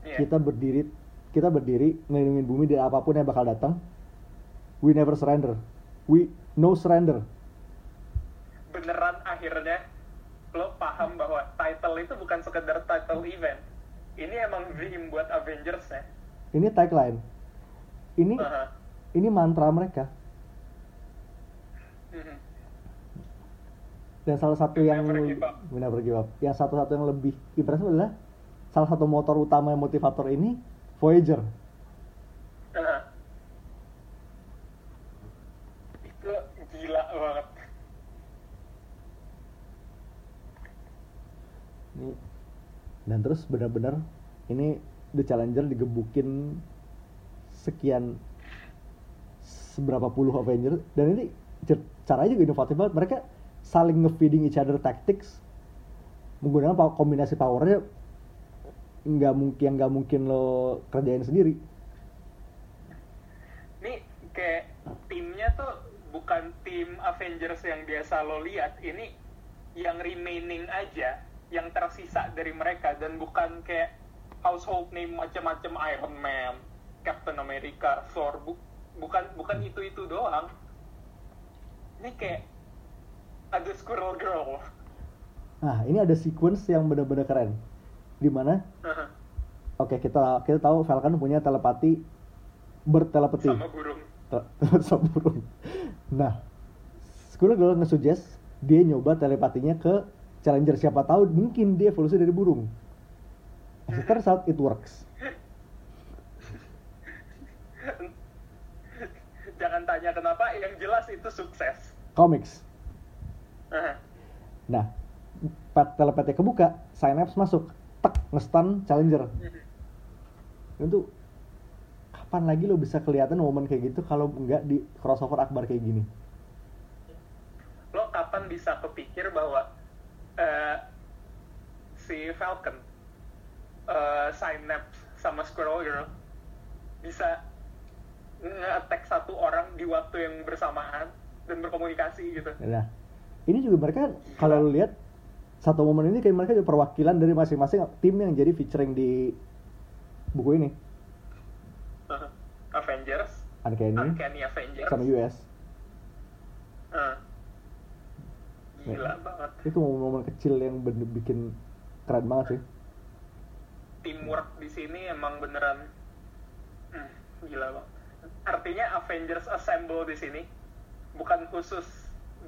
Iya. kita berdiri kita berdiri ngelindungin bumi dari apa pun yang bakal datang we never surrender. We no surrender akhirnya lo paham bahwa title itu bukan sekedar title event ini emang dream buat Avengers ya ini tagline ini Aha. ini mantra mereka Mhm. dan salah satu yang give up. yang satu-satu yang lebih impresif adalah salah satu motor utama yang motivator ini Voyager Aha. Itu gila banget. ini dan terus benar-benar ini The Challenger digebukin sekian seberapa puluh Avenger. Dan ini caranya juga inovatif banget. Mereka saling nge-feeding each other tactics. Menggunakan kombinasi powernya nggak mungkin yang nggak mungkin lo kerjain sendiri. Nih kayak timnya tuh bukan tim Avengers yang biasa lo lihat. Ini yang remaining aja, yang tersisa dari mereka dan bukan kayak household name macam-macam Iron Man, Captain America, Thor. Bu- bukan bukan itu itu doang. Ini kayak ada Squirrel Girl. nah ini ada sequence yang benar-benar keren di mana oke kita kita tahu Falcon punya telepati bertelepati sama burung. sama burung. Nah, Squirrel Girl nge-suggest dia nyoba telepatinya ke Challenger siapa tahu mungkin dia evolusi dari burung. As it turns out it works. Jangan tanya kenapa, yang jelas itu sukses. Comics. Nah, pet telepati kebuka, Synapse masuk, tek nge-stun Challenger. Itu kapan lagi lo bisa kelihatan momen kayak gitu kalau nggak di crossover akbar kayak gini? lo kapan bisa kepikir bahwa eh, si Falcon, eh, Synapse sama Squirrel Girl. Bisa nge-attack satu orang di waktu yang bersamaan dan berkomunikasi gitu. Nah, ini juga mereka kalau lu lihat satu momen ini kayak mereka juga perwakilan dari masing-masing tim yang jadi featuring di buku ini, Avengers, Uncanny. Uncanny Avengers, sama US. Eh. Gila banget. Itu momen-momen kecil yang bener bikin keren banget sih. Teamwork di sini emang beneran hmm, gila banget. Artinya Avengers Assemble di sini bukan khusus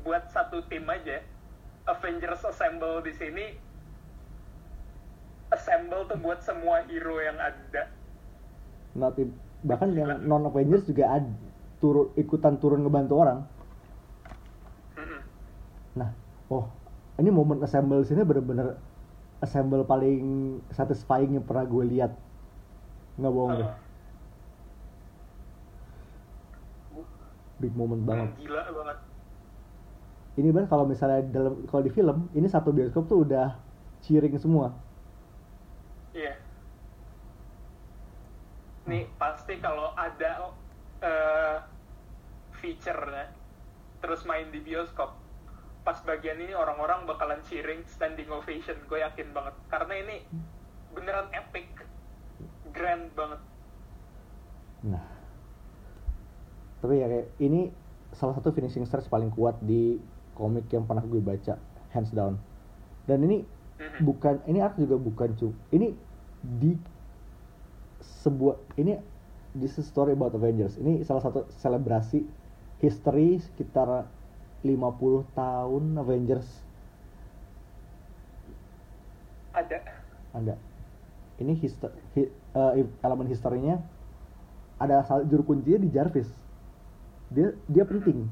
buat satu tim aja. Avengers Assemble di sini assemble tuh buat semua hero yang ada. Nah, tim- bahkan yang non Avengers juga ada turun ikutan turun ngebantu orang. Nah, oh ini momen assemble sini bener-bener assemble paling satisfying yang pernah gue lihat. Nggak bohong deh, Uh, big moment banget. gila banget. ini kan kalau misalnya dalam kalau di film ini satu bioskop tuh udah cheering semua Iya. Nih pasti kalau ada eh, feature-nya terus main di bioskop, pas bagian ini orang-orang bakalan cheering standing ovation, gue yakin banget. Karena ini beneran epic, grand banget. nah tapi ya kayak ini salah satu finishing stretch paling kuat di komik yang pernah gue baca hands down dan ini Mhm. bukan ini arc juga bukan cu ini di sebuah ini this is story about Avengers ini salah satu selebrasi history sekitar 50 tahun Avengers Ada. ada ini histo- hi- eh, elemen historinya ada juru kuncinya di Jarvis dia dia penting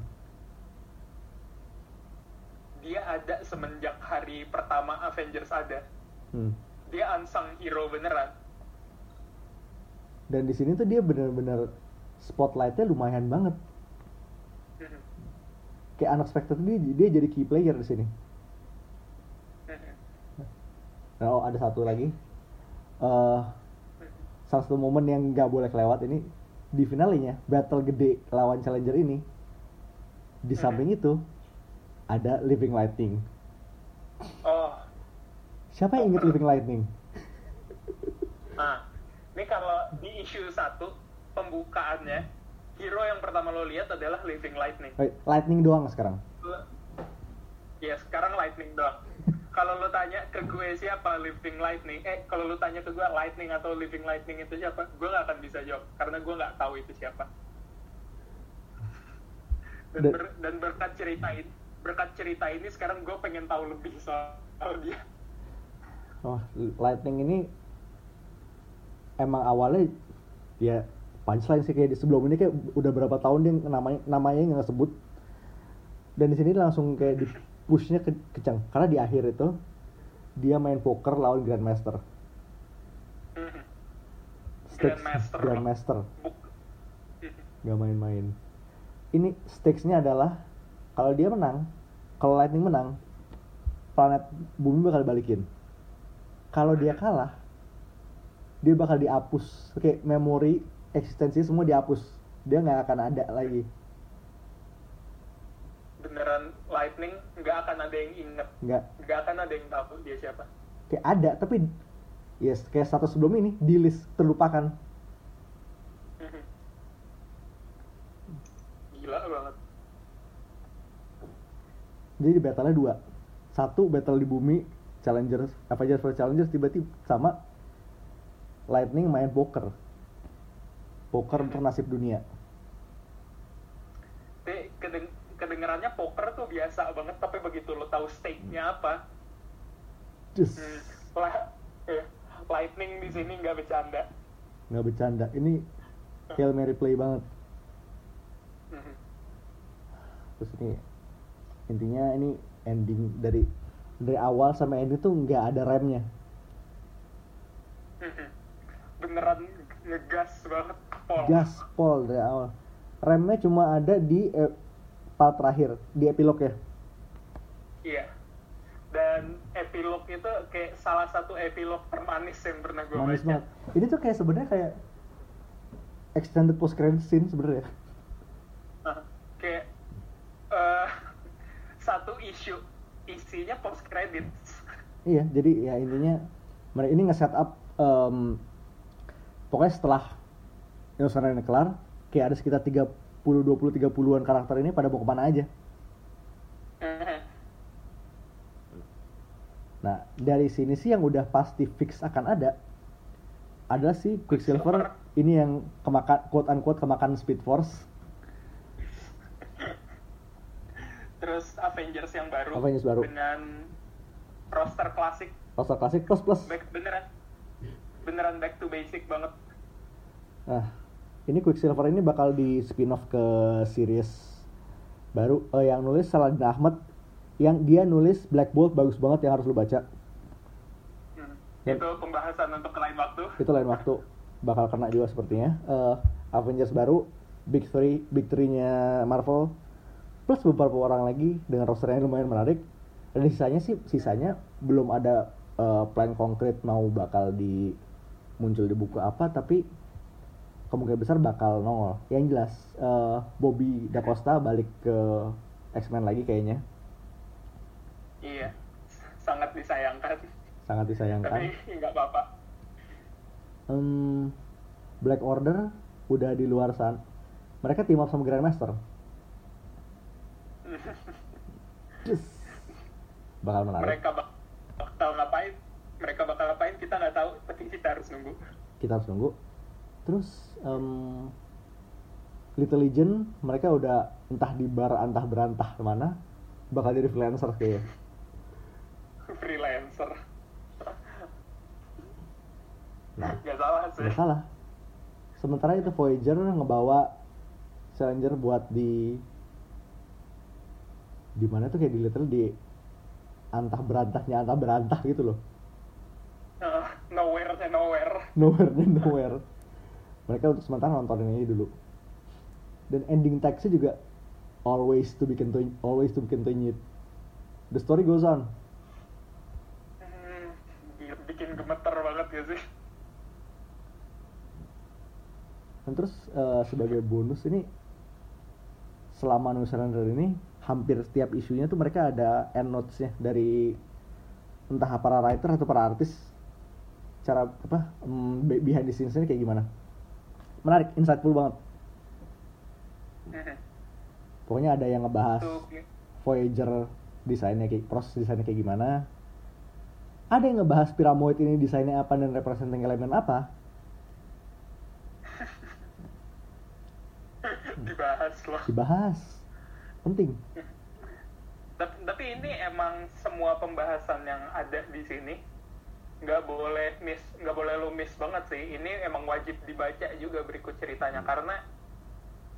Dia ada semenjak hari pertama Avengers ada. Hmm. Dia unsung hero beneran. dan di sini tuh dia bener-bener spotlightnya lumayan banget Mhm. Kayak unexpected dia dia jadi key player di sini. Nah oh, ada satu lagi. Eh salah satu momen yang nggak boleh kelewat ini di finalnya battle gede lawan challenger ini di Mhm. samping itu ada living lightning. Oh, siapa yang inget living lightning? Nah, ini kalau di issue 1 pembukaannya hero yang pertama lo lihat adalah Living Lightning. Eh, lightning doang sekarang Ya sekarang Lightning doang. kalau lu tanya ke gue siapa living lightning eh kalau lu tanya ke gue lightning atau living lightning itu siapa gue nggak akan bisa jawab karena gue nggak tahu itu siapa dan, ber- dan berkat cerita ini berkat cerita ini sekarang gue pengen tahu lebih soal dia Oh, Lightning ini emang awalnya ya punchline sih kayak di sebelum ini kayak udah berapa tahun dia namanya namanya nggak sebut. Dan di sini langsung kayak di pushnya ke, keceng karena di akhir itu dia main poker lawan Grandmaster. Mhm. stakes Grandmaster. Grandmaster. Mhm. nggak main-main. Ini stakesnya adalah kalau dia menang kalau Lightning menang planet bumi bakal balikin. Kalau dia kalah dia bakal dihapus. Kayak memori eksistensi semua dihapus. Dia nggak akan ada lagi. Beneran lightning nggak akan ada yang inget nggak. Nggak akan ada yang tahu dia siapa. Kayak ada tapi yes kayak status sebelum ini di list terlupakan. Gila banget. Jadi di battle-nya dua. Satu battle di bumi challengers Avengers vs. Challengers tiba-tiba sama Lightning main poker poker untuk nasib dunia. Tapi kedeng- kedengerannya poker tuh biasa banget tapi begitu lo tahu stake-nya apa Just hmm, eh, lightning di sini nggak bercanda. Nggak bercanda. Ini Hail Mary play banget. Mhm. terus ini intinya ini ending dari dari awal sampai ending tuh nggak ada remnya. Mhm. beneran ngegas banget Paul gaspol dari awal. Remnya cuma ada di eh, part terakhir di epilog ya iya. Dan epilog itu kayak salah satu epilog termanis yang pernah gue manis baca. banget. Ini tuh kayak sebenarnya kayak extended post credit scene sebenarnya. Nah, kayak eh, satu isu isinya post credit iya jadi ya intinya mereka ini nge-set up em, pokoknya setelah Ini kelar kayak ada sekitar 30 20 30-an karakter ini pada mau ke mana aja. Nah, dari sini sih yang udah pasti fix akan ada adalah si Quicksilver. Ini yang kemakan quote unquote kemakan Speed Force. Terus Avengers yang baru. Avengers baru. dengan roster klasik. Roster klasik plus plus. back beneran. Beneran back to basic banget. Nah, ini Quicksilver ini bakal di spin off ke series baru eh, yang nulis Saladin Ahmad yang dia nulis Black Bolt bagus banget yang harus lu baca. Hmm. Ya. itu pembahasan untuk lain waktu Itu lain waktu bakal kena juga sepertinya. Eh, Avengers baru, Big Three, Big Three-nya Marvel plus beberapa orang lagi dengan roster yang lumayan menarik. Dan sisanya sih sisanya belum ada eh, plan konkret mau bakal di muncul di buku apa tapi kemungkinan besar bakal nongol. Yang jelas eh, Bobby Da Costa balik ke X-Men lagi kayaknya. iya sangat disayangkan Sangat disayangkan. tapi nggak apa-apa Em, Black Order udah di luar sana. Mereka team up sama Grandmaster. Yes. Bakal menarik. mereka bak- bakal ngapain mereka bakal ngapain kita nggak tahu tapi kita harus nunggu Kita harus nunggu. Terus em, Little Legend mereka udah entah di bar entah berantah ke mana bakal jadi freelancer kayaknya. freelancer Nah, nggak salah sih nggak salah. Sementara itu Voyager ngebawa Challenger buat di di mana tuh kayak di Little di antah berantahnya antah berantah gitu loh. Eh, nowhere nowhere nowhere nowhere mereka untuk sementara nontonin ini dulu. Dan ending text-nya juga always to be continued always to be continued. The story goes on. Hmm, gila, bikin gemeter banget ya sih. Dan terus eh, sebagai bonus ini selama New Surrender ini hampir setiap isunya tuh mereka ada end notes-nya dari entah para writer atau para artis. Cara apa be- behind the scenes-nya kayak gimana menarik insightful banget. Pokoknya ada yang ngebahas Voyager desainnya kayak proses desainnya kayak gimana. Ada yang ngebahas Piramoid ini desainnya apa dan representing elemen apa? Dibahas loh. Dibahas. Penting. Tapi ini emang semua pembahasan yang ada di sini nggak boleh miss nggak boleh lu miss banget sih. Ini emang wajib dibaca juga berikut ceritanya. Karena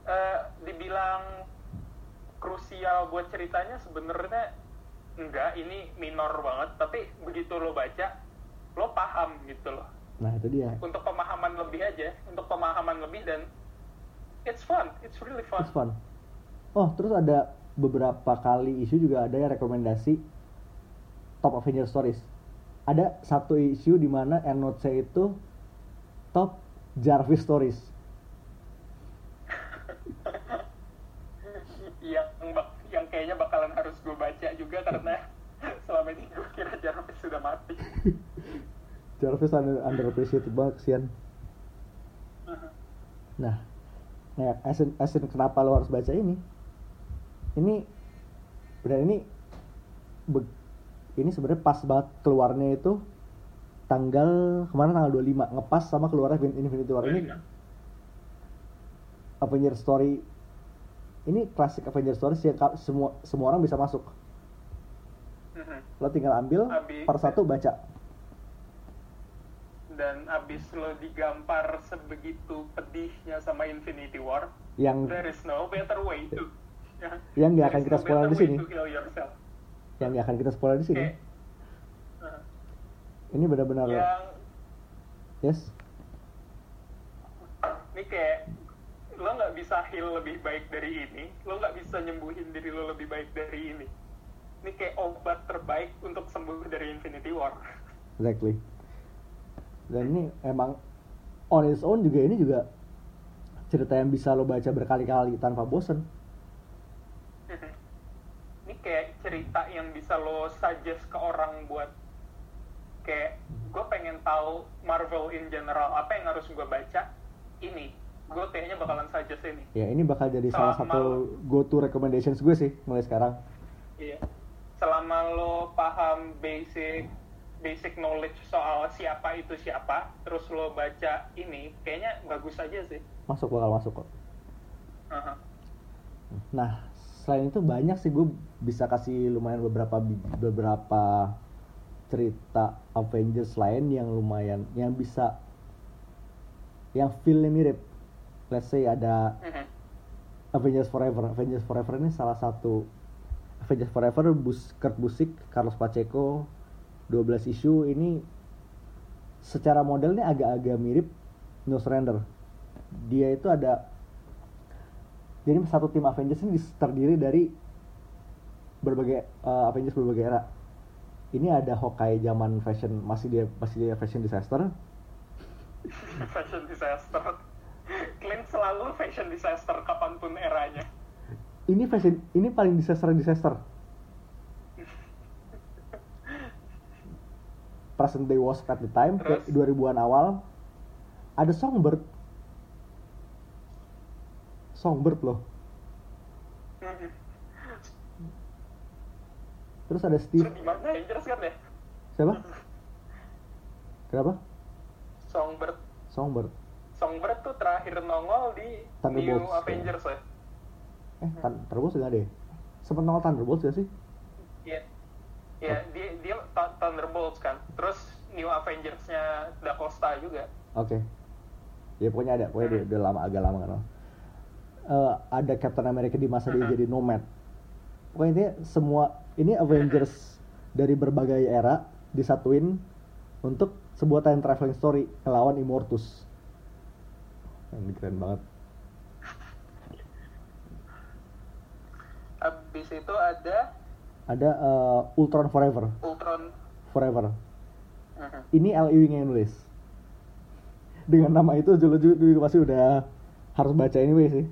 eh, dibilang krusial buat ceritanya sebenarnya enggak. Ini minor banget. Tapi begitu lo baca lo paham gitu loh. Nah itu dia. Untuk pemahaman lebih aja untuk pemahaman lebih dan it's fun. It's really fun. It's fun. Oh, terus ada beberapa kali isu juga ada yang rekomendasi top Avenger Stories. Ada satu isu di mana endnote itu top Jarvis Stories. yang yang kayaknya bakalan harus gue baca juga karena selama ini gue kira Jarvis sudah mati Jarvis under, underappreciated banget kesian. Nah, nah asin, asin kenapa lo harus baca ini? Ini benar ini be- ini sebenarnya pas banget keluarnya itu tanggal kemarin tanggal 25 ngepas sama keluarnya Fin- Infinity War. Ini Avenger Story. Ini klasik Avenger Story yang ka- semua semua orang bisa masuk. Mhm. lo tinggal ambil Habis- per satu baca. Dan abis lo digampar sebegitu pedihnya sama Infinity War yang there is no better way to Yang nggak akan kita no spoiler di sini. Yang akan kita spoiler di sini. Kayak, uh, ini benar-benar yang yes? Ini kayak lo nggak bisa heal lebih baik dari ini lo nggak bisa nyembuhin diri lo lebih baik dari ini. Ini kayak obat terbaik untuk sembuh dari Infinity War. Exactly. Dan ini emang on its own juga ini juga cerita yang bisa lo baca berkali-kali tanpa bosen kayak cerita yang bisa lo suggest ke orang buat kayak gue pengen tahu Marvel in general apa yang harus gue baca ini. Gue kayaknya bakalan suggest ini. Ya ini bakal jadi salah Sama satu go to recommendations gue sih mulai sekarang. Iya. Selama lo paham basic basic knowledge soal siapa itu siapa terus lo baca ini kayaknya bagus aja sih. Masuk bakal masuk kok. Aha. nah selain itu banyak sih gue bisa kasih lumayan beberapa beberapa cerita Avengers lain yang lumayan yang bisa yang feelnya mirip let's say ada Mhm. Avengers Forever. Avengers Forever ini salah satu Avengers Forever Bus Kurt Busiek, Carlos Pacheco, 12 isu ini secara modelnya agak-agak mirip No Surrender. Dia itu ada jadi satu tim Avengers ini terdiri dari berbagai eh, Avengers berbagai era. Ini ada Hawkeye zaman fashion masih dia masih dia fashion disaster. fashion disaster Clint selalu fashion disaster kapan pun eranya Ini fashion ini paling disaster disaster. present day was at the time kayak Terus? 2000-an awal ada Songbird Songbird loh. Mhm. terus ada Steve. Di mana Avengers kan ya? Siapa? Kenapa? Songbird. Songbird. Songbird tuh terakhir nongol di New Avengers ya? Eh Thun- Thunderbolts enggak deh sempet nongol Thunderbolts gak sih? Iya. Iya, dia dia Th- Thunderbolts kan. Terus New Avengers-nya juga. oke. Ya pokoknya ada. Pokoknya dia udah lama agak lama kan Eh, ada Captain America di masa dia jadi nomad. Pokoknya intinya semua ini Avengers dari berbagai era disatuin untuk sebuah time traveling story ngelawan Immortus. Ini keren banget. Habis itu ada ada eh, Ultron Forever. Ultron. Forever. Ini L. Ewing yang nulis dengan nama itu dulu juga pasti udah harus baca anyway sih.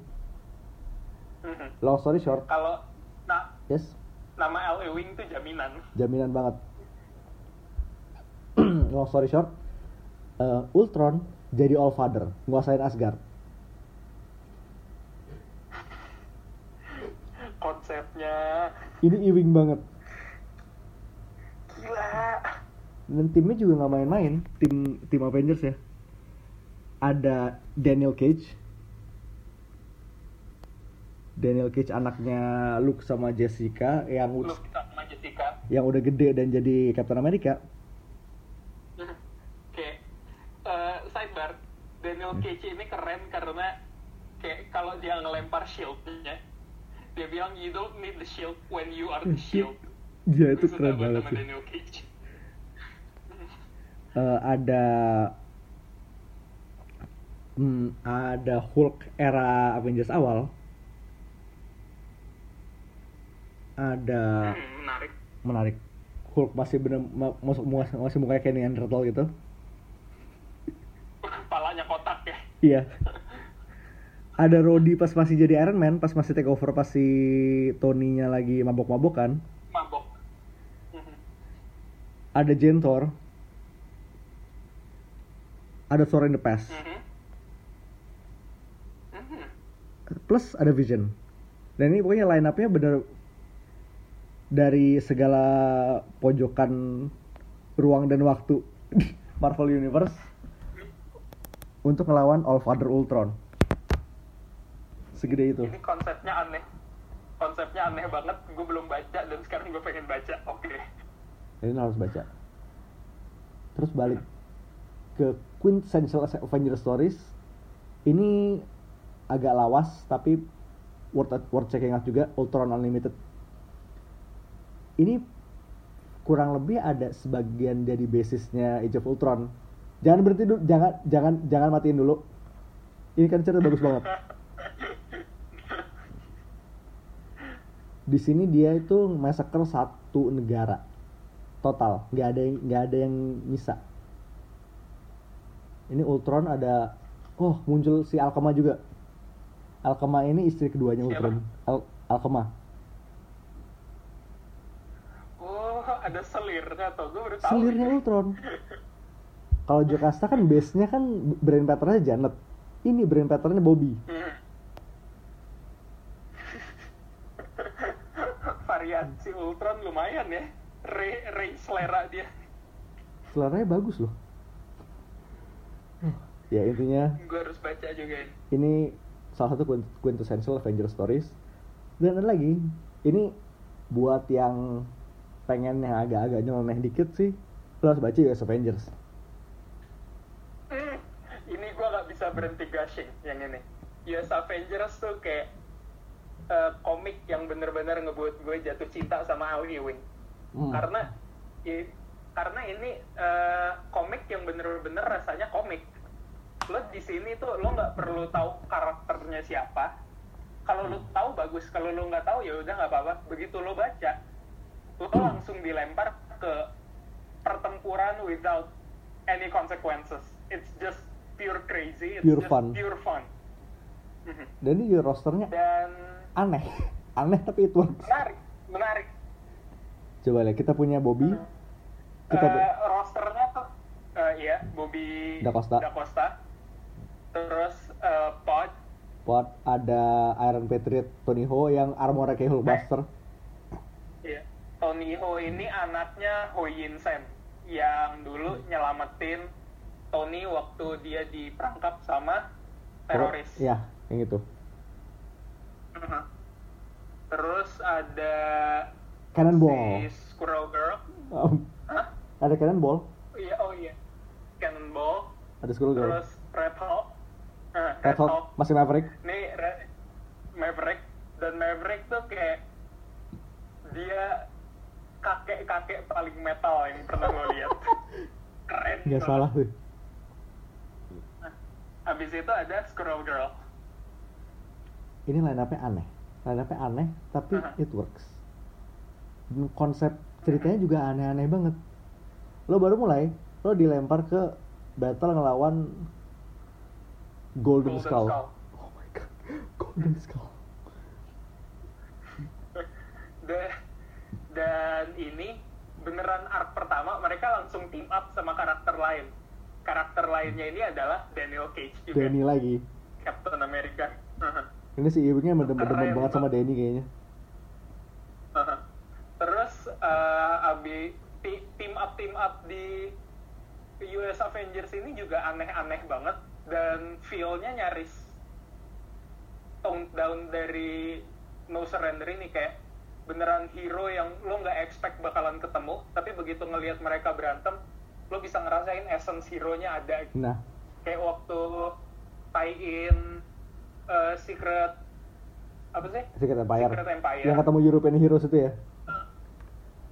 Long story short. Kalau nah, yes? nama L. Ewing tuh jaminan. jaminan banget. Long story short eh, Ultron jadi All Father nguasain Asgard. Konsepnya. Ini Ewing banget. Gila. dan timnya juga nggak main-main. Tim tim Avengers ya. Ada Daniel Cage Daniel Cage anaknya Luke sama Jessica yang Lu ud- sama Jessica. yang udah gede dan jadi Captain America. Kayak eh, sidebar. Daniel Hmm. Cage ini keren karena kayak kalau dia ngelempar shieldnya dia bilang you don't need the shield when you are the shield. Ya itu keren banget sih. Daniel Cage. Eh, ada hmm, ada Hulk era Avengers awal ada Hmm, menarik. menarik. Hulk masih bener ma- masuk masih, masih mukanya kayak Neanderthal gitu. Kepalanya kotak ya. Iya. Ada Rhodey pas masih jadi Iron Man pas masih take over pas si Tony-nya lagi mabok-mabokan. Mabok. Mhm. ada Jentor ada Thor in the Past. Mhm. Mhm. plus ada Vision. Dan ini pokoknya line up-nya bener dari segala pojokan ruang dan waktu Marvel Universe untuk ngelawan All Father Ultron. Segede itu. Ini konsepnya aneh. Konsepnya aneh banget. Gue belum baca dan sekarang gue pengen baca. Oke. Ini harus baca. Terus balik ke quintessential Avengers stories. Ini agak lawas tapi worth worth checking out juga. Ultron Unlimited ini kurang lebih ada sebagian dari basisnya Age of Ultron. Jangan berhenti dulu jangan jangan jangan matiin dulu. Ini kan cerita bagus banget. Di sini dia itu massacre satu negara. Total. Nggak ada yang nggak ada yang nyisa. Ini Ultron ada oh muncul si Alkema juga. Alkema ini istri keduanya? Ultron. Al Alkema oh ada selirnya tuh gue baru tahu selirnya Ultron kalau Jocasta kan base nya kan brain patternnya Janet. Ini brain patternnya Bobby. Hmm. variasi Ultron lumayan ya. Ray, Ray selera dia. Seleranya bagus loh. Ya intinya gue harus baca juga ini. ini salah satu quint- quintessential Avengers stories. Dan ada lagi. Ini buat yang pengen yang agak-agak nyeleneh dikit sih. Lo harus baca US Avengers. Hmm, ini gue gak bisa berhenti gushing yang ini. US Avengers tuh kayak eh, komik yang bener-bener ngebuat gue jatuh cinta sama Al Ewing. Hmm. karena i- karena ini eh, komik yang bener-bener rasanya komik. Lo di sini tuh lo nggak perlu tahu karakternya siapa. Kalau lo tahu bagus kalau lo nggak tahu ya udah nggak apa-apa. Begitu lo baca lo langsung dilempar ke pertempuran without any consequences it's just pure crazy it's Pure just fun. pure fun Mhm. dan ini juga rosternya dan aneh aneh tapi itu works. menarik menarik coba lihat kita punya Bobby kita Eh, rosternya tuh eh, iya Bobby Da Costa. terus eh, Pod Pot ada Iron Patriot Tony Ho yang armornya kayak Hulkbuster iya. Tony Ho ini anaknya Ho Yin Sen yang dulu nyelamatin Tony waktu dia diperangkap sama teroris. Ya yang itu. Mhm. terus ada Cannonball. si Squirrel Girl. Um, Hah? ada Cannonball? Iya oh iya. Cannonball. Ada Skull Girl. Terus Red Hawk Eh, Red Hawk masih Maverick. Nih Maverick. Dan Maverick tuh kayak dia kakek-kakek paling metal yang pernah lo lihat. Keren. banget. salah tuh Habis itu ada Squirrel Girl. ini line up-nya aneh line up-nya aneh tapi Aha. it works Dan konsep ceritanya juga aneh-aneh banget lo baru mulai lo dilempar ke battle ngelawan Golden, Golden Skull. Skull. oh my god Golden Skull Da- dan ini beneran arc pertama mereka langsung team up sama karakter lain. Karakter lainnya ini adalah Daniel Cage juga. Danny lagi Captain America. ini si Ewingnya demen Keren banget sama Danny kayaknya Terus eh, abi team up team up di US Avengers ini juga aneh-aneh banget dan feel-nya nyaris toned down dari No Surrender ini kayak beneran hero yang lo nggak expect bakalan ketemu tapi begitu ngelihat mereka berantem lo bisa ngerasain essence hero-nya ada gitu. Nah, kayak waktu tie-in uh, Secret apa sih? Secret Empire. Secret Empire. Yang ketemu European Heroes itu ya?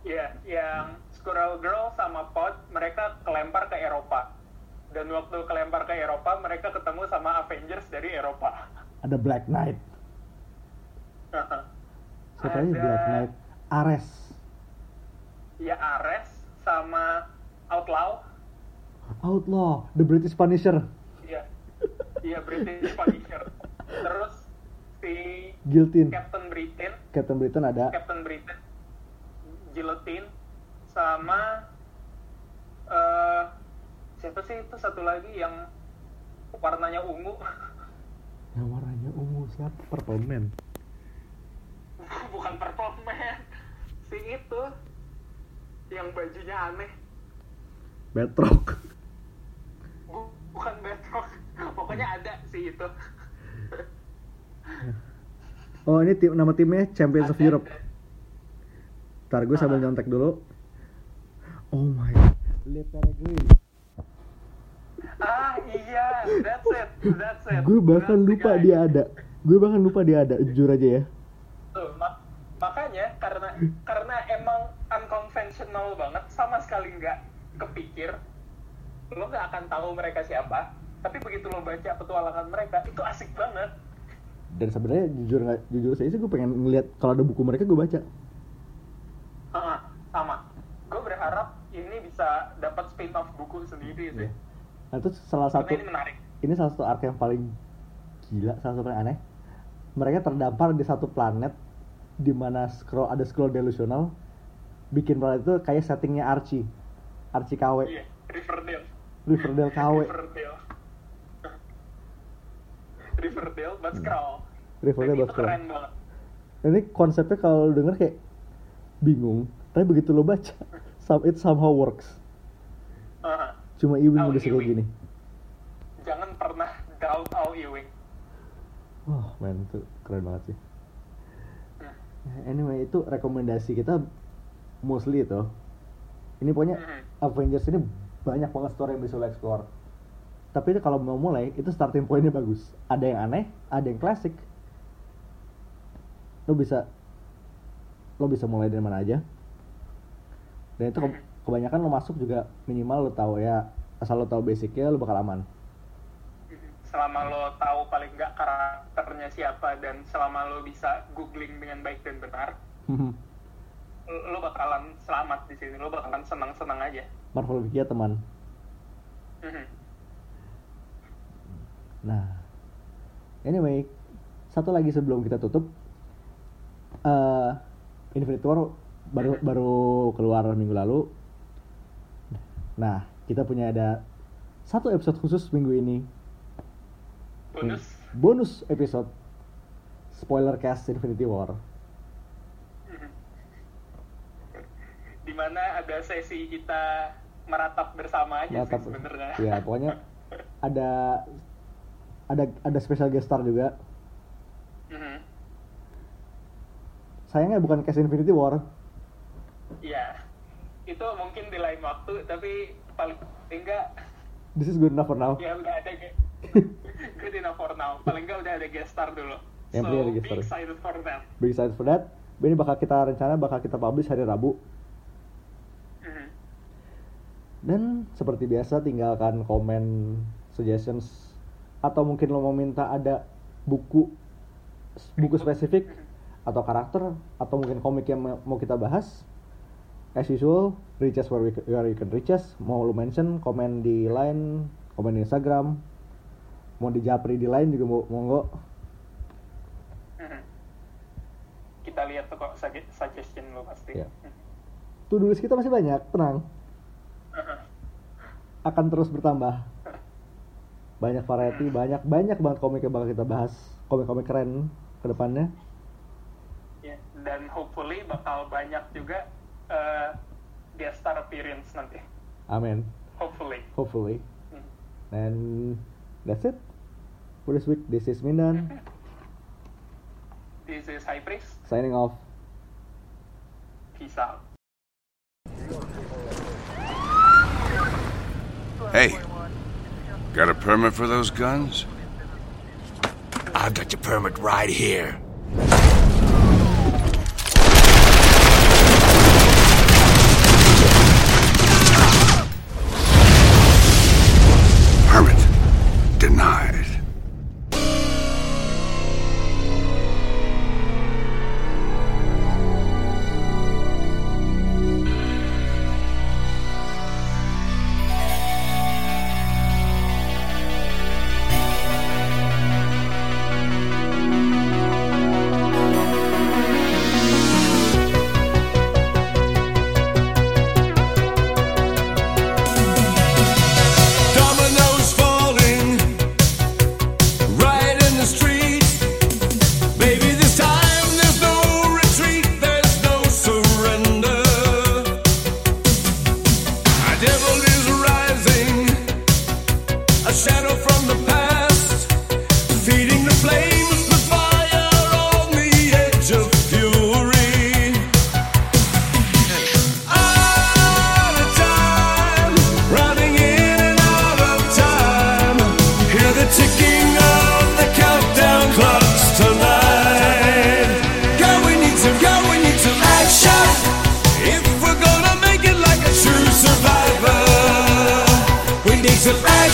Iya, yang Squirrel Girl sama Pod mereka kelempar ke Eropa. Dan waktu kelempar ke Eropa, mereka ketemu sama Avengers dari Eropa. Ada Black Knight. Siapa Ada- Black Knight? Ares. Ya Ares sama Outlaw. Outlaw, The British Punisher. Iya. Iya British Punisher. Terus si Guillotine. Captain Britain, Captain Britain ada. Captain Britain, Guillotine, sama eh siapa sih itu satu lagi yang warnanya ungu. Yang warnanya ungu siapa? Purple Man. Bukan Man. Si itu yang bajunya aneh. Batroc. Bu- bukan Batroc. Pokoknya ada si itu. Oh ini tim nama timnya Champions of Ada- Europe. Ntar gue sambil Ah. nyontek dulu. Oh my god. Le Peregrine. Ah iya, that's it, that's it. Gue bahkan That's lupa dia ada. Gue bahkan lupa dia ada. Jujur aja ya. Tuh, mak- makanya karena karena emang unconventional banget, sama sekali nggak kepikir, lo nggak akan tahu mereka siapa. Tapi begitu lo baca petualangan mereka, itu asik banget. Dan sebenarnya jujur nggak jujur saya sih gue pengen ngeliat kalau ada buku mereka gue baca. Ah, sama. Gue berharap ini bisa dapat spin-off buku sendiri sih. Nah itu salah satu Karena ini menarik. ini salah satu arc yang paling gila, salah satu paling aneh. Mereka terdampar di satu planet di mana scroll ada scroll delusional bikin planet itu kayak settingnya Archie, Archie KW, Iya, Riverdale. Riverdale KW, Riverdale. Riverdale, but scroll. Riverdale itu scroll. keren banget. Ini konsepnya kalau denger kayak bingung, tapi begitu lo baca, some- it somehow works. Ah, Cuma Al udah Ewing. gini. jangan pernah doubt Al Ewing. Wah, men itu keren banget sih. Hmm. Anyway, itu rekomendasi kita mostly itu. Ini pokoknya Mhm. Avengers ini banyak banget story yang bisa lo explore. Tapi itu kalau mau mulai, itu starting pointnya bagus. Ada yang aneh, ada yang klasik. Lo bisa lo bisa mulai dari mana aja. Dan itu ke- Mhm. kebanyakan lo masuk juga minimal lo tahu ya asal lo tahu basicnya lo bakal aman. Selama lo tahu paling nggak karakternya siapa dan selama lo bisa googling dengan baik dan benar, lo lo bakalan selamat di sini. Lo bakalan senang-senang aja. Marvel Wiki ya teman. Mhm. Nah, anyway, satu lagi sebelum kita tutup, eh Infinity War baru baru keluar minggu lalu. Nah, kita punya ada satu episode khusus minggu ini, Bonus. Bonus episode spoiler cast Infinity War. Di mana ada sesi kita meratap bersama aja Natap- sih sebenarnya. Ya, pokoknya ada ada ada special guest star juga. Mhm. Sayangnya bukan cast Infinity War. Iya. Itu mungkin di lain waktu, tapi paling enggak This is good enough for now. ya udah ada good enough for now. Paling enggak udah ada guest star dulu. Yang so, ada guest be star. excited for that. Be excited for that. Ini bakal kita rencana bakal kita publish hari Rabu. Mhm. Dan seperti biasa tinggalkan komen, suggestions atau mungkin lo mau minta ada buku buku spesifik atau karakter atau mungkin komik yang mau mau kita bahas. As usual, reach us where, we, where you can reach us. Mau lo mention, komen di line, komen di Instagram, mau di Japri di line juga mau monggo. Kita lihat tuh kok sugge- suggestion lo pasti. Ya. Tuh list kita masih banyak, tenang. Akan terus bertambah. Banyak variety, banyak banyak banget komik yang bakal kita bahas. Komik-komik keren ke depannya. Ya, dan hopefully bakal banyak juga eh, guest star appearance nanti. Amin. Hopefully. Hopefully. And that's it for this week. This is Mindan This is High Priest. signing off. Peace out. Hey, got a permit for those guns? I've got your permit right here.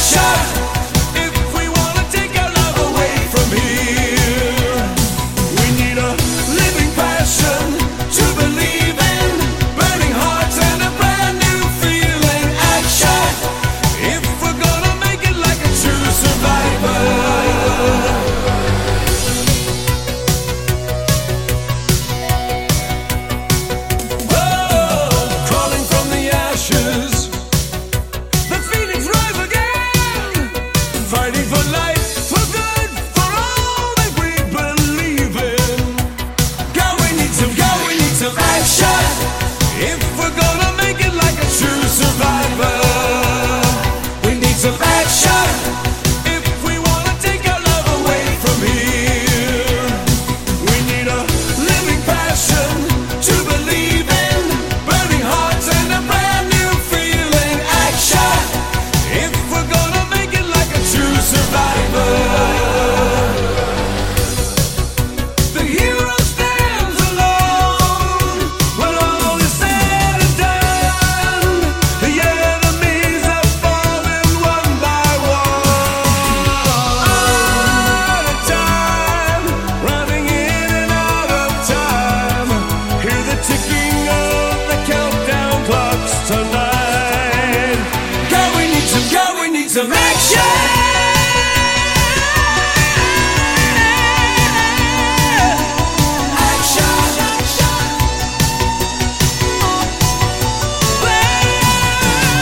Shut up!